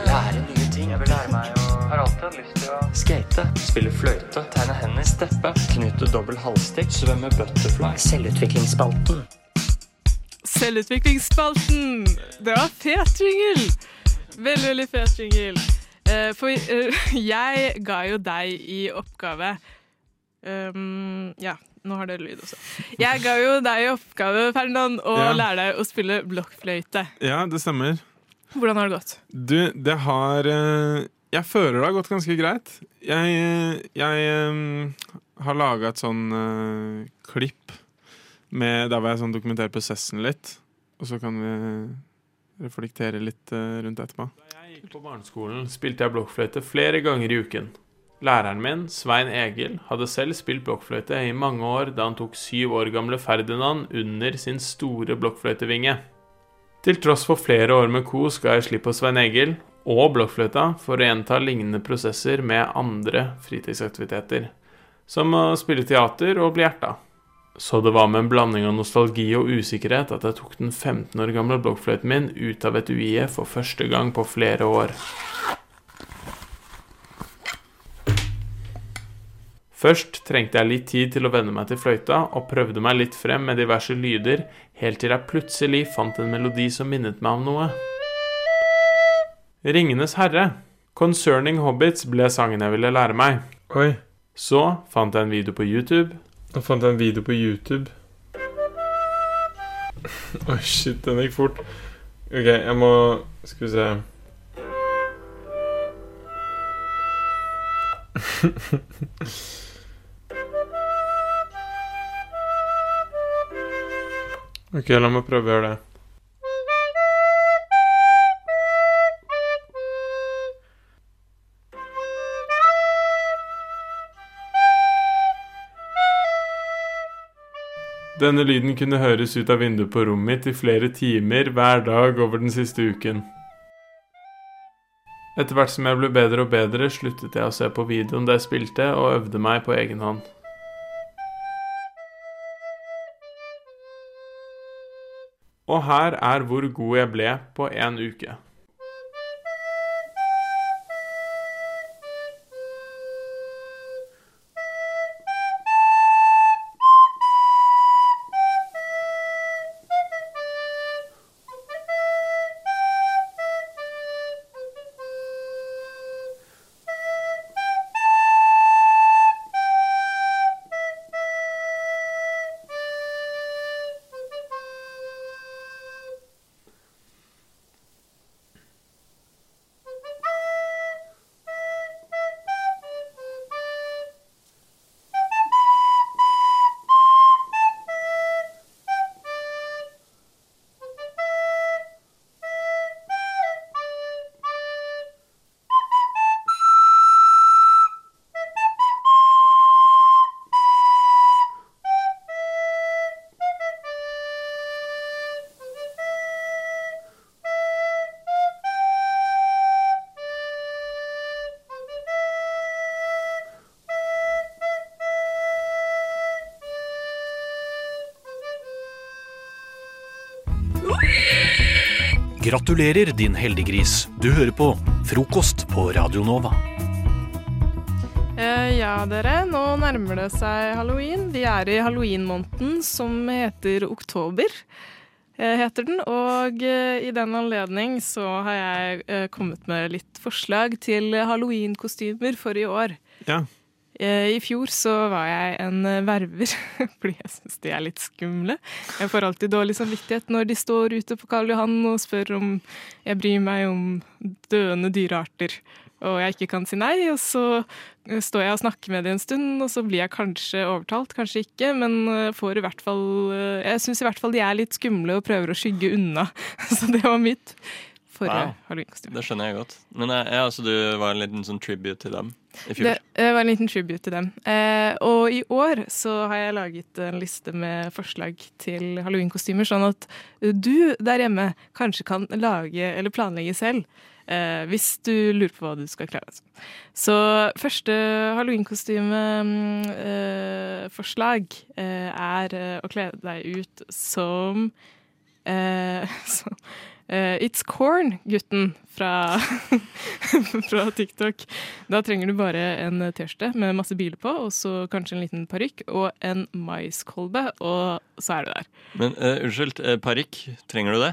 Speaker 5: Lære nye ting. Jeg vil lære meg å Har alltid hatt lyst til å skate. Spille fløyte. Tegne hender. Steppe. Knytte dobbel halvstikk. Svømme butterfly. Selvutviklingsspalten.
Speaker 19: Selvutviklingsspalten! Det var fet jingle! Veldig, veldig fet jingle. Uh, for uh, jeg ga jo deg i oppgave um, Ja, nå har dere lyd også. Jeg ga jo deg i oppgave, Ferdinand, å
Speaker 20: Ja.
Speaker 19: lære deg å spille blokkfløyte.
Speaker 20: Ja, det stemmer.
Speaker 19: Hvordan har det gått?
Speaker 20: Du, det har eh, Jeg føler det har gått ganske greit. Jeg, eh, jeg eh, har laga et sånn uh, klipp med, der hvor jeg sånn dokumenterer prosessen litt. Og så kan vi reflektere litt uh, rundt etterpå. Da jeg gikk på barneskolen, spilte jeg blokkfløyte flere ganger i uken. Læreren min, Svein Egil, hadde selv spilt blokkfløyte i mange år da han tok syv år gamle Ferdinand under sin store blokkfløytevinge. Til tross for flere år med kos ga jeg slipp på Svein Egil og blokkfløyta for å gjenta lignende prosesser med andre fritidsaktiviteter, som å spille teater og bli hjerta. Så det var med en blanding av nostalgi og usikkerhet at jeg tok den 15 år gamle blokkfløyten min ut av et UiE for første gang på flere år. Først trengte jeg litt tid til å venne meg til fløyta, og prøvde meg litt frem med diverse lyder, helt til jeg plutselig fant en melodi som minnet meg om noe. Ringenes herre. Concerning Hobbits ble sangen jeg ville lære meg. Oi. Så fant jeg en video på YouTube. Nå fant jeg en video på YouTube. Oi, shit, den gikk fort. Ok, jeg må Skal vi se Ok, la meg prøve å gjøre det. Denne lyden kunne høres ut av vinduet på rommet mitt i flere timer hver dag over den siste uken. Etter hvert som jeg ble bedre og bedre, sluttet jeg å se på videoen da jeg spilte, og øvde meg på egen hånd. Og her er hvor god jeg ble på én uke.
Speaker 21: Gratulerer, din heldiggris. Du hører på Frokost på Radio Nova.
Speaker 19: Eh, ja, dere. Nå nærmer det seg halloween. Vi er i halloween-måneden som heter oktober. eh, heter den, Og eh, i den anledning så har jeg eh, kommet med litt forslag til halloween-kostymer for i år.
Speaker 20: Ja.
Speaker 19: Eh, I fjor så var jeg en eh, verver, fordi jeg syns de er litt skumle. Jeg får alltid dårlig samvittighet når de står ute på Karl Johan og spør om jeg bryr meg om døende dyrearter. og jeg ikke kan si nei. Og så eh, står jeg og snakker med dem en stund, og så blir jeg kanskje overtalt, kanskje ikke. Men får i hvert fall Jeg syns i hvert fall de er litt skumle og prøver å skygge unna. Så det var mitt forrige
Speaker 22: Wow.
Speaker 19: halloweenkostyme.
Speaker 22: Det skjønner jeg godt. Men eh, ja, altså, du var en liten sånn tribute til dem i fjor?
Speaker 19: Det eh, var en liten tribute til dem. Eh, og i år så har jeg laget en liste med forslag til halloweenkostymer, sånn at du der hjemme kanskje kan lage eller planlegge selv. Eh, hvis du lurer på hva du skal klare. Altså. Så første halloweenkostymeforslag eh, er eh, å kle deg ut som eh, som eh, It's Corn-gutten fra, fra TikTok. Da trenger du bare en T-skjorte med masse biler på, og så kanskje en liten parykk og en maiskolbe, og så er du der.
Speaker 22: Men uh, unnskyld, uh, parykk, trenger du det?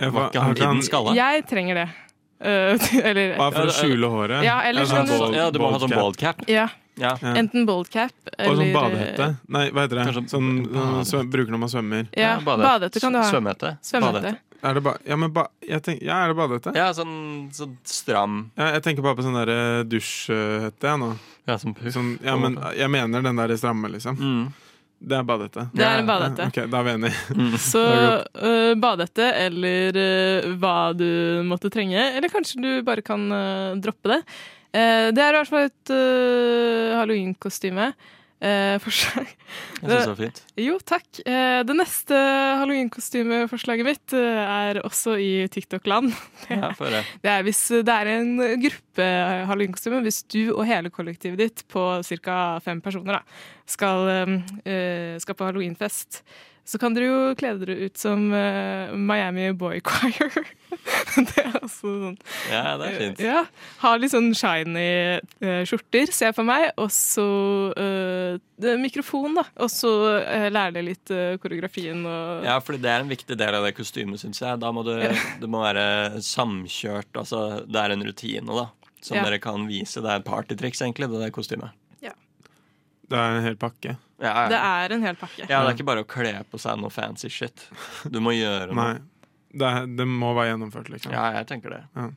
Speaker 23: Ja,
Speaker 22: Var ikke han liten skalla?
Speaker 19: Jeg trenger det. Eh, eller
Speaker 23: Hva, for å skjule håret?
Speaker 19: Ja, eller
Speaker 23: sånn
Speaker 19: sånn
Speaker 23: bald-
Speaker 22: Ja, du må ha sånn
Speaker 23: bald
Speaker 22: bald cap.
Speaker 19: Ja.
Speaker 22: Ja.
Speaker 19: Enten boldcap eller
Speaker 23: Og sånn badehette. Nei, hva heter det? Sånn, sånn bruker når man svømmer.
Speaker 19: Ja, badehette kan du ha.
Speaker 22: Svømmehette.
Speaker 19: Svømmehette.
Speaker 23: Er det ba ja, men ba jeg tenk ja, er det badehette?
Speaker 22: Ja, sånn, sånn stram
Speaker 23: ja, Jeg tenker bare på sånn der eh, dusjhette, jeg nå.
Speaker 22: Ja, som puff.
Speaker 23: Sånn, ja, men jeg mener den der stramme, liksom. Det er badehette.
Speaker 19: Det er en badehette.
Speaker 23: Ja, ok, da er vi enige.
Speaker 19: Så
Speaker 23: Det er
Speaker 19: uh, badehette eller uh, hva du måtte trenge. Eller kanskje du bare kan uh, droppe det. Eh, det er i hvert fall et uh, halloweenkostyme. Uh, forslag.
Speaker 22: Jeg synes det var fint.
Speaker 19: Jo, takk. Eh, det neste halloweenkostymeforslaget mitt eh, er også i TikTok-land. Det,
Speaker 22: Ja, det.
Speaker 19: det er hvis det er en gruppe halloweenkostyme, hvis du og hele kollektivet ditt på ca. fem personer da, skal, eh, skal på halloweenfest, så kan dere jo kle dere ut som uh, Miami Boy Choir. det er også sånn
Speaker 22: Ja, det er fint.
Speaker 19: ja, ha litt sånn shiny uh, skjorter, ser jeg for meg, og så eh, mikrofon, da. Og så uh, lære deg litt koreografien og
Speaker 22: Ja, for det er en viktig del av det kostymet, syns jeg. Da må du,
Speaker 19: Ja.
Speaker 22: det må være samkjørt. Altså, det er en rutine, da. Som
Speaker 19: Ja.
Speaker 22: dere kan vise. Det er partytriks, egentlig, det der kostymet.
Speaker 23: Det er en hel pakke.
Speaker 22: Ja, ja.
Speaker 19: Det er en hel pakke.
Speaker 22: Ja, det er ikke bare å kle på seg noe fancy shit. Du må gjøre noe.
Speaker 23: Nei. Det, det må være gjennomført, liksom.
Speaker 22: Ja, jeg tenker det.
Speaker 23: Ja.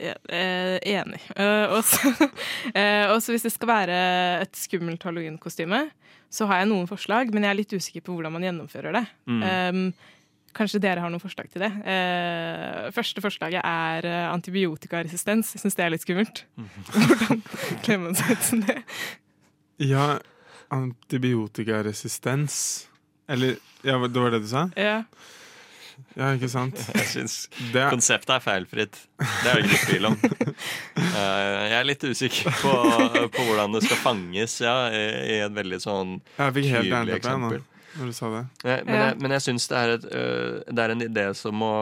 Speaker 19: Ja, eh, enig. Eh, og så eh, hvis det skal være et skummelt halloweenkostyme, så har jeg noen forslag, men jeg er litt usikker på hvordan man gjennomfører det.
Speaker 22: Mm.
Speaker 19: Um, kanskje dere har noen forslag til det. Uh, første forslaget er antibiotikaresistens. Jeg syns det er litt skummelt. Hvordan kler man seg ut som det?
Speaker 23: Ja, antibiotikaresistens. Eller Ja, det var det du sa?
Speaker 19: Ja.
Speaker 23: Ja, ikke sant?
Speaker 22: Jeg syns
Speaker 23: Det er-
Speaker 22: konseptet er feilfritt. Det er det ikke tvil om. Eh, jeg er litt usikker på, på hvordan det skal fanges, ja, i, et veldig sånn
Speaker 23: Jeg fikk helt
Speaker 22: tydelig
Speaker 23: jernteppe jeg, nå, når du sa det.
Speaker 22: Men, men, jeg, men jeg syns det, øh, det er en idé som må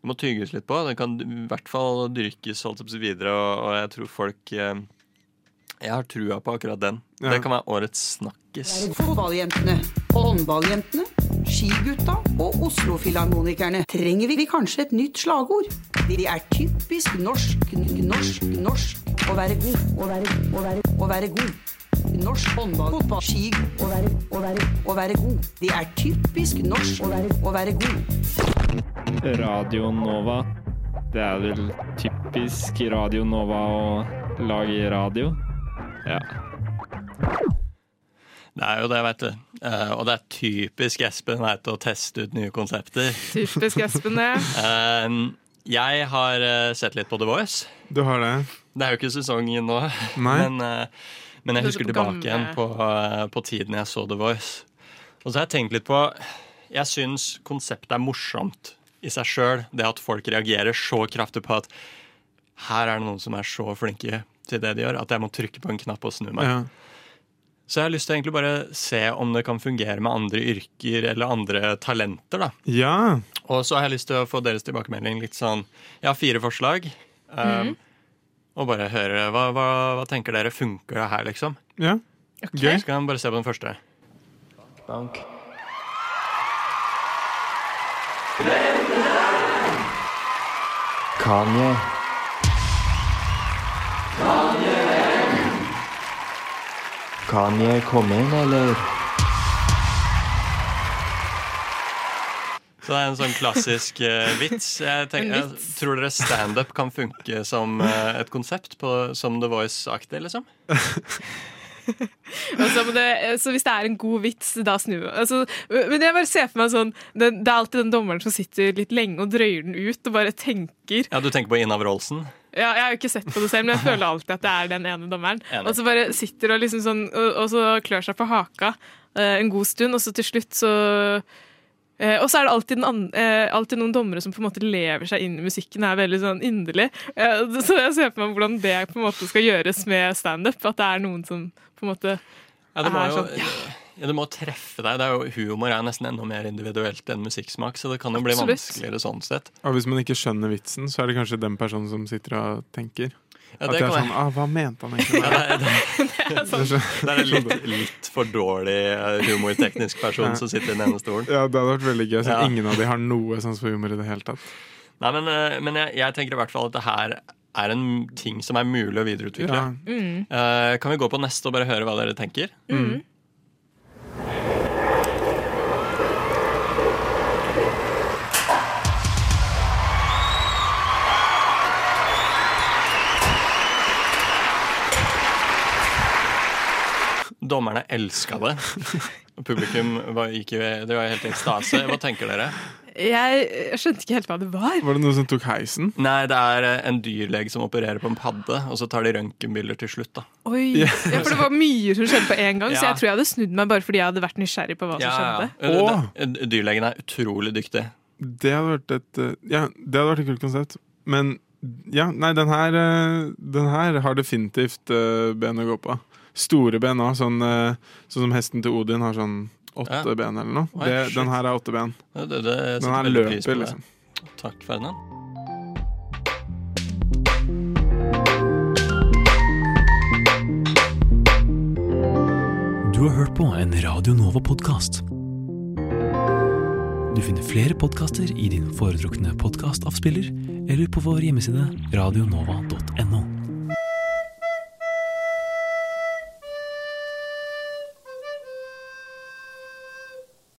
Speaker 22: Det må tygges litt på. Den kan i hvert fall dyrkes holdt opp videre, og, og jeg tror folk øh, Jeg har trua på akkurat den.
Speaker 24: Ja.
Speaker 22: Det kan være årets snakkis.
Speaker 24: Fotballjentene, håndballjentene, skigutta og Oslo-filharmonikerne. Trenger vi kanskje et nytt slagord? De er typisk norsk, norsk, norsk å være god, å være, å være, å være god. Norsk håndball, fotball, ski, å være, å være, å være god. De er typisk norsk å være, å være god.
Speaker 14: Radio Nova. Det er vel typisk Radio Nova å lage radio? Ja.
Speaker 22: Det er jo det, vet du. Uh, og det er typisk Espen vet, å teste ut nye konsepter.
Speaker 19: Typisk Espen, det.
Speaker 22: uh, jeg har uh, sett litt på The Voice.
Speaker 23: Du har det?
Speaker 22: Det er jo ikke sesongen nå,
Speaker 23: Nei.
Speaker 22: men, men jeg
Speaker 23: er
Speaker 22: husker tilbake igjen på, på tiden jeg så The Voice. Og så har jeg tenkt litt på Jeg syns konseptet er morsomt i seg sjøl. Det at folk reagerer så kraftig på at her er det noen som er så flinke til det de gjør, at jeg må trykke på en knapp og snu meg.
Speaker 23: Ja.
Speaker 22: Så jeg har lyst til å egentlig bare se om det kan fungere med andre yrker eller andre talenter. da.
Speaker 23: Ja.
Speaker 22: Og så har jeg lyst til å få deres tilbakemelding litt sånn Jeg har fire forslag. Um,
Speaker 23: mm.
Speaker 22: Og bare høre hva, hva, hva tenker dere funker det her, liksom?
Speaker 23: Ja. Gøy.
Speaker 22: Så kan vi bare se på den første. Bank.
Speaker 25: Kanye. Kanye kom inn, eller?
Speaker 22: Så det er en sånn klassisk eh, vits. Jeg, tenker, jeg tror dere standup kan funke som eh, et konsept, på, som The Voice-aktig, liksom?
Speaker 19: Altså, så, det, så hvis det er en god vits, da snur vi. Altså, men jeg bare ser for meg sånn det, det er alltid den dommeren som sitter litt lenge og drøyer den ut og bare tenker.
Speaker 22: Ja, Du tenker på Inav Wroldsen?
Speaker 19: Ja, jeg har jo ikke sett på det selv, men jeg føler alltid at det er den ene dommeren. Og så bare sitter og liksom sånn Og, og så klør seg på haka eh, en god stund, og så til slutt så eh, og så er det alltid, den an, eh, alltid noen dommere som på en måte lever seg inn i musikken. er veldig sånn inderlig. Eh, så jeg ser for meg hvordan det på en måte skal gjøres med standup. At det er noen som på en måte
Speaker 22: Ja, det må
Speaker 19: er
Speaker 22: jo
Speaker 19: sånn ja.
Speaker 22: Ja, det må treffe deg. Det er jo, humor er nesten enda mer individuelt enn musikksmak, så det kan jo bli
Speaker 19: Absolutt.
Speaker 22: vanskeligere sånn sett.
Speaker 23: Og hvis man ikke skjønner vitsen, så er det kanskje den personen som sitter og tenker.
Speaker 22: Ja,
Speaker 23: At
Speaker 22: det
Speaker 23: det er sånn ah, Hva mente han egentlig?
Speaker 22: Ja, det, det,
Speaker 23: Det er
Speaker 22: det er en litt, litt for dårlig eh, humorteknisk person
Speaker 23: Ja.
Speaker 22: som sitter i den ene stolen.
Speaker 23: Ja, det hadde vært veldig gøy. Så
Speaker 22: Ja.
Speaker 23: Ingen av de har noe sans for humor i det hele tatt.
Speaker 22: Nei, men, eh, men jeg, jeg tenker i hvert fall at det her er en ting som er mulig å videreutvikle.
Speaker 23: Ja.
Speaker 19: Mm.
Speaker 22: Uh, kan vi gå på neste og bare høre hva dere tenker?
Speaker 19: Mm.
Speaker 22: Dommerne elska det. Publikum var, gikk det var helt i ekstase. Hva tenker dere?
Speaker 19: Jeg, skjønte ikke helt hva det var.
Speaker 23: Var det noen som tok heisen?
Speaker 22: Nei, det er eh, en dyrlege som opererer på en padde, og så tar de røntgenbilder til slutt. da
Speaker 19: Oi, ja, For det var mye som skjedde på en gang, så jeg tror jeg hadde snudd meg bare fordi jeg hadde vært nysgjerrig på hva som skjedde.
Speaker 22: Ja, det- Dyrlegen er utrolig dyktig.
Speaker 23: Det hadde vært et eh, Ja, det hadde vært et kult konsept. Men ja, nei, den her, eh, den her har definitivt eh, ben å gå på. Store ben òg, sånn, eh, sånn som hesten til Odin har sånn åtte
Speaker 22: Ja.
Speaker 23: ben eller noe.
Speaker 22: Oi,
Speaker 23: Det, den her er åtte ben.
Speaker 22: Ja, det, det
Speaker 23: Den her
Speaker 22: veldig pris på
Speaker 23: løper,
Speaker 22: det.
Speaker 23: liksom.
Speaker 22: Takk, Ferdinand.
Speaker 26: Du har hørt på en Radio Nova-podkast. Du finner flere podkaster i din foretrukne podkastavspiller eller på vår hjemmeside radionova.no.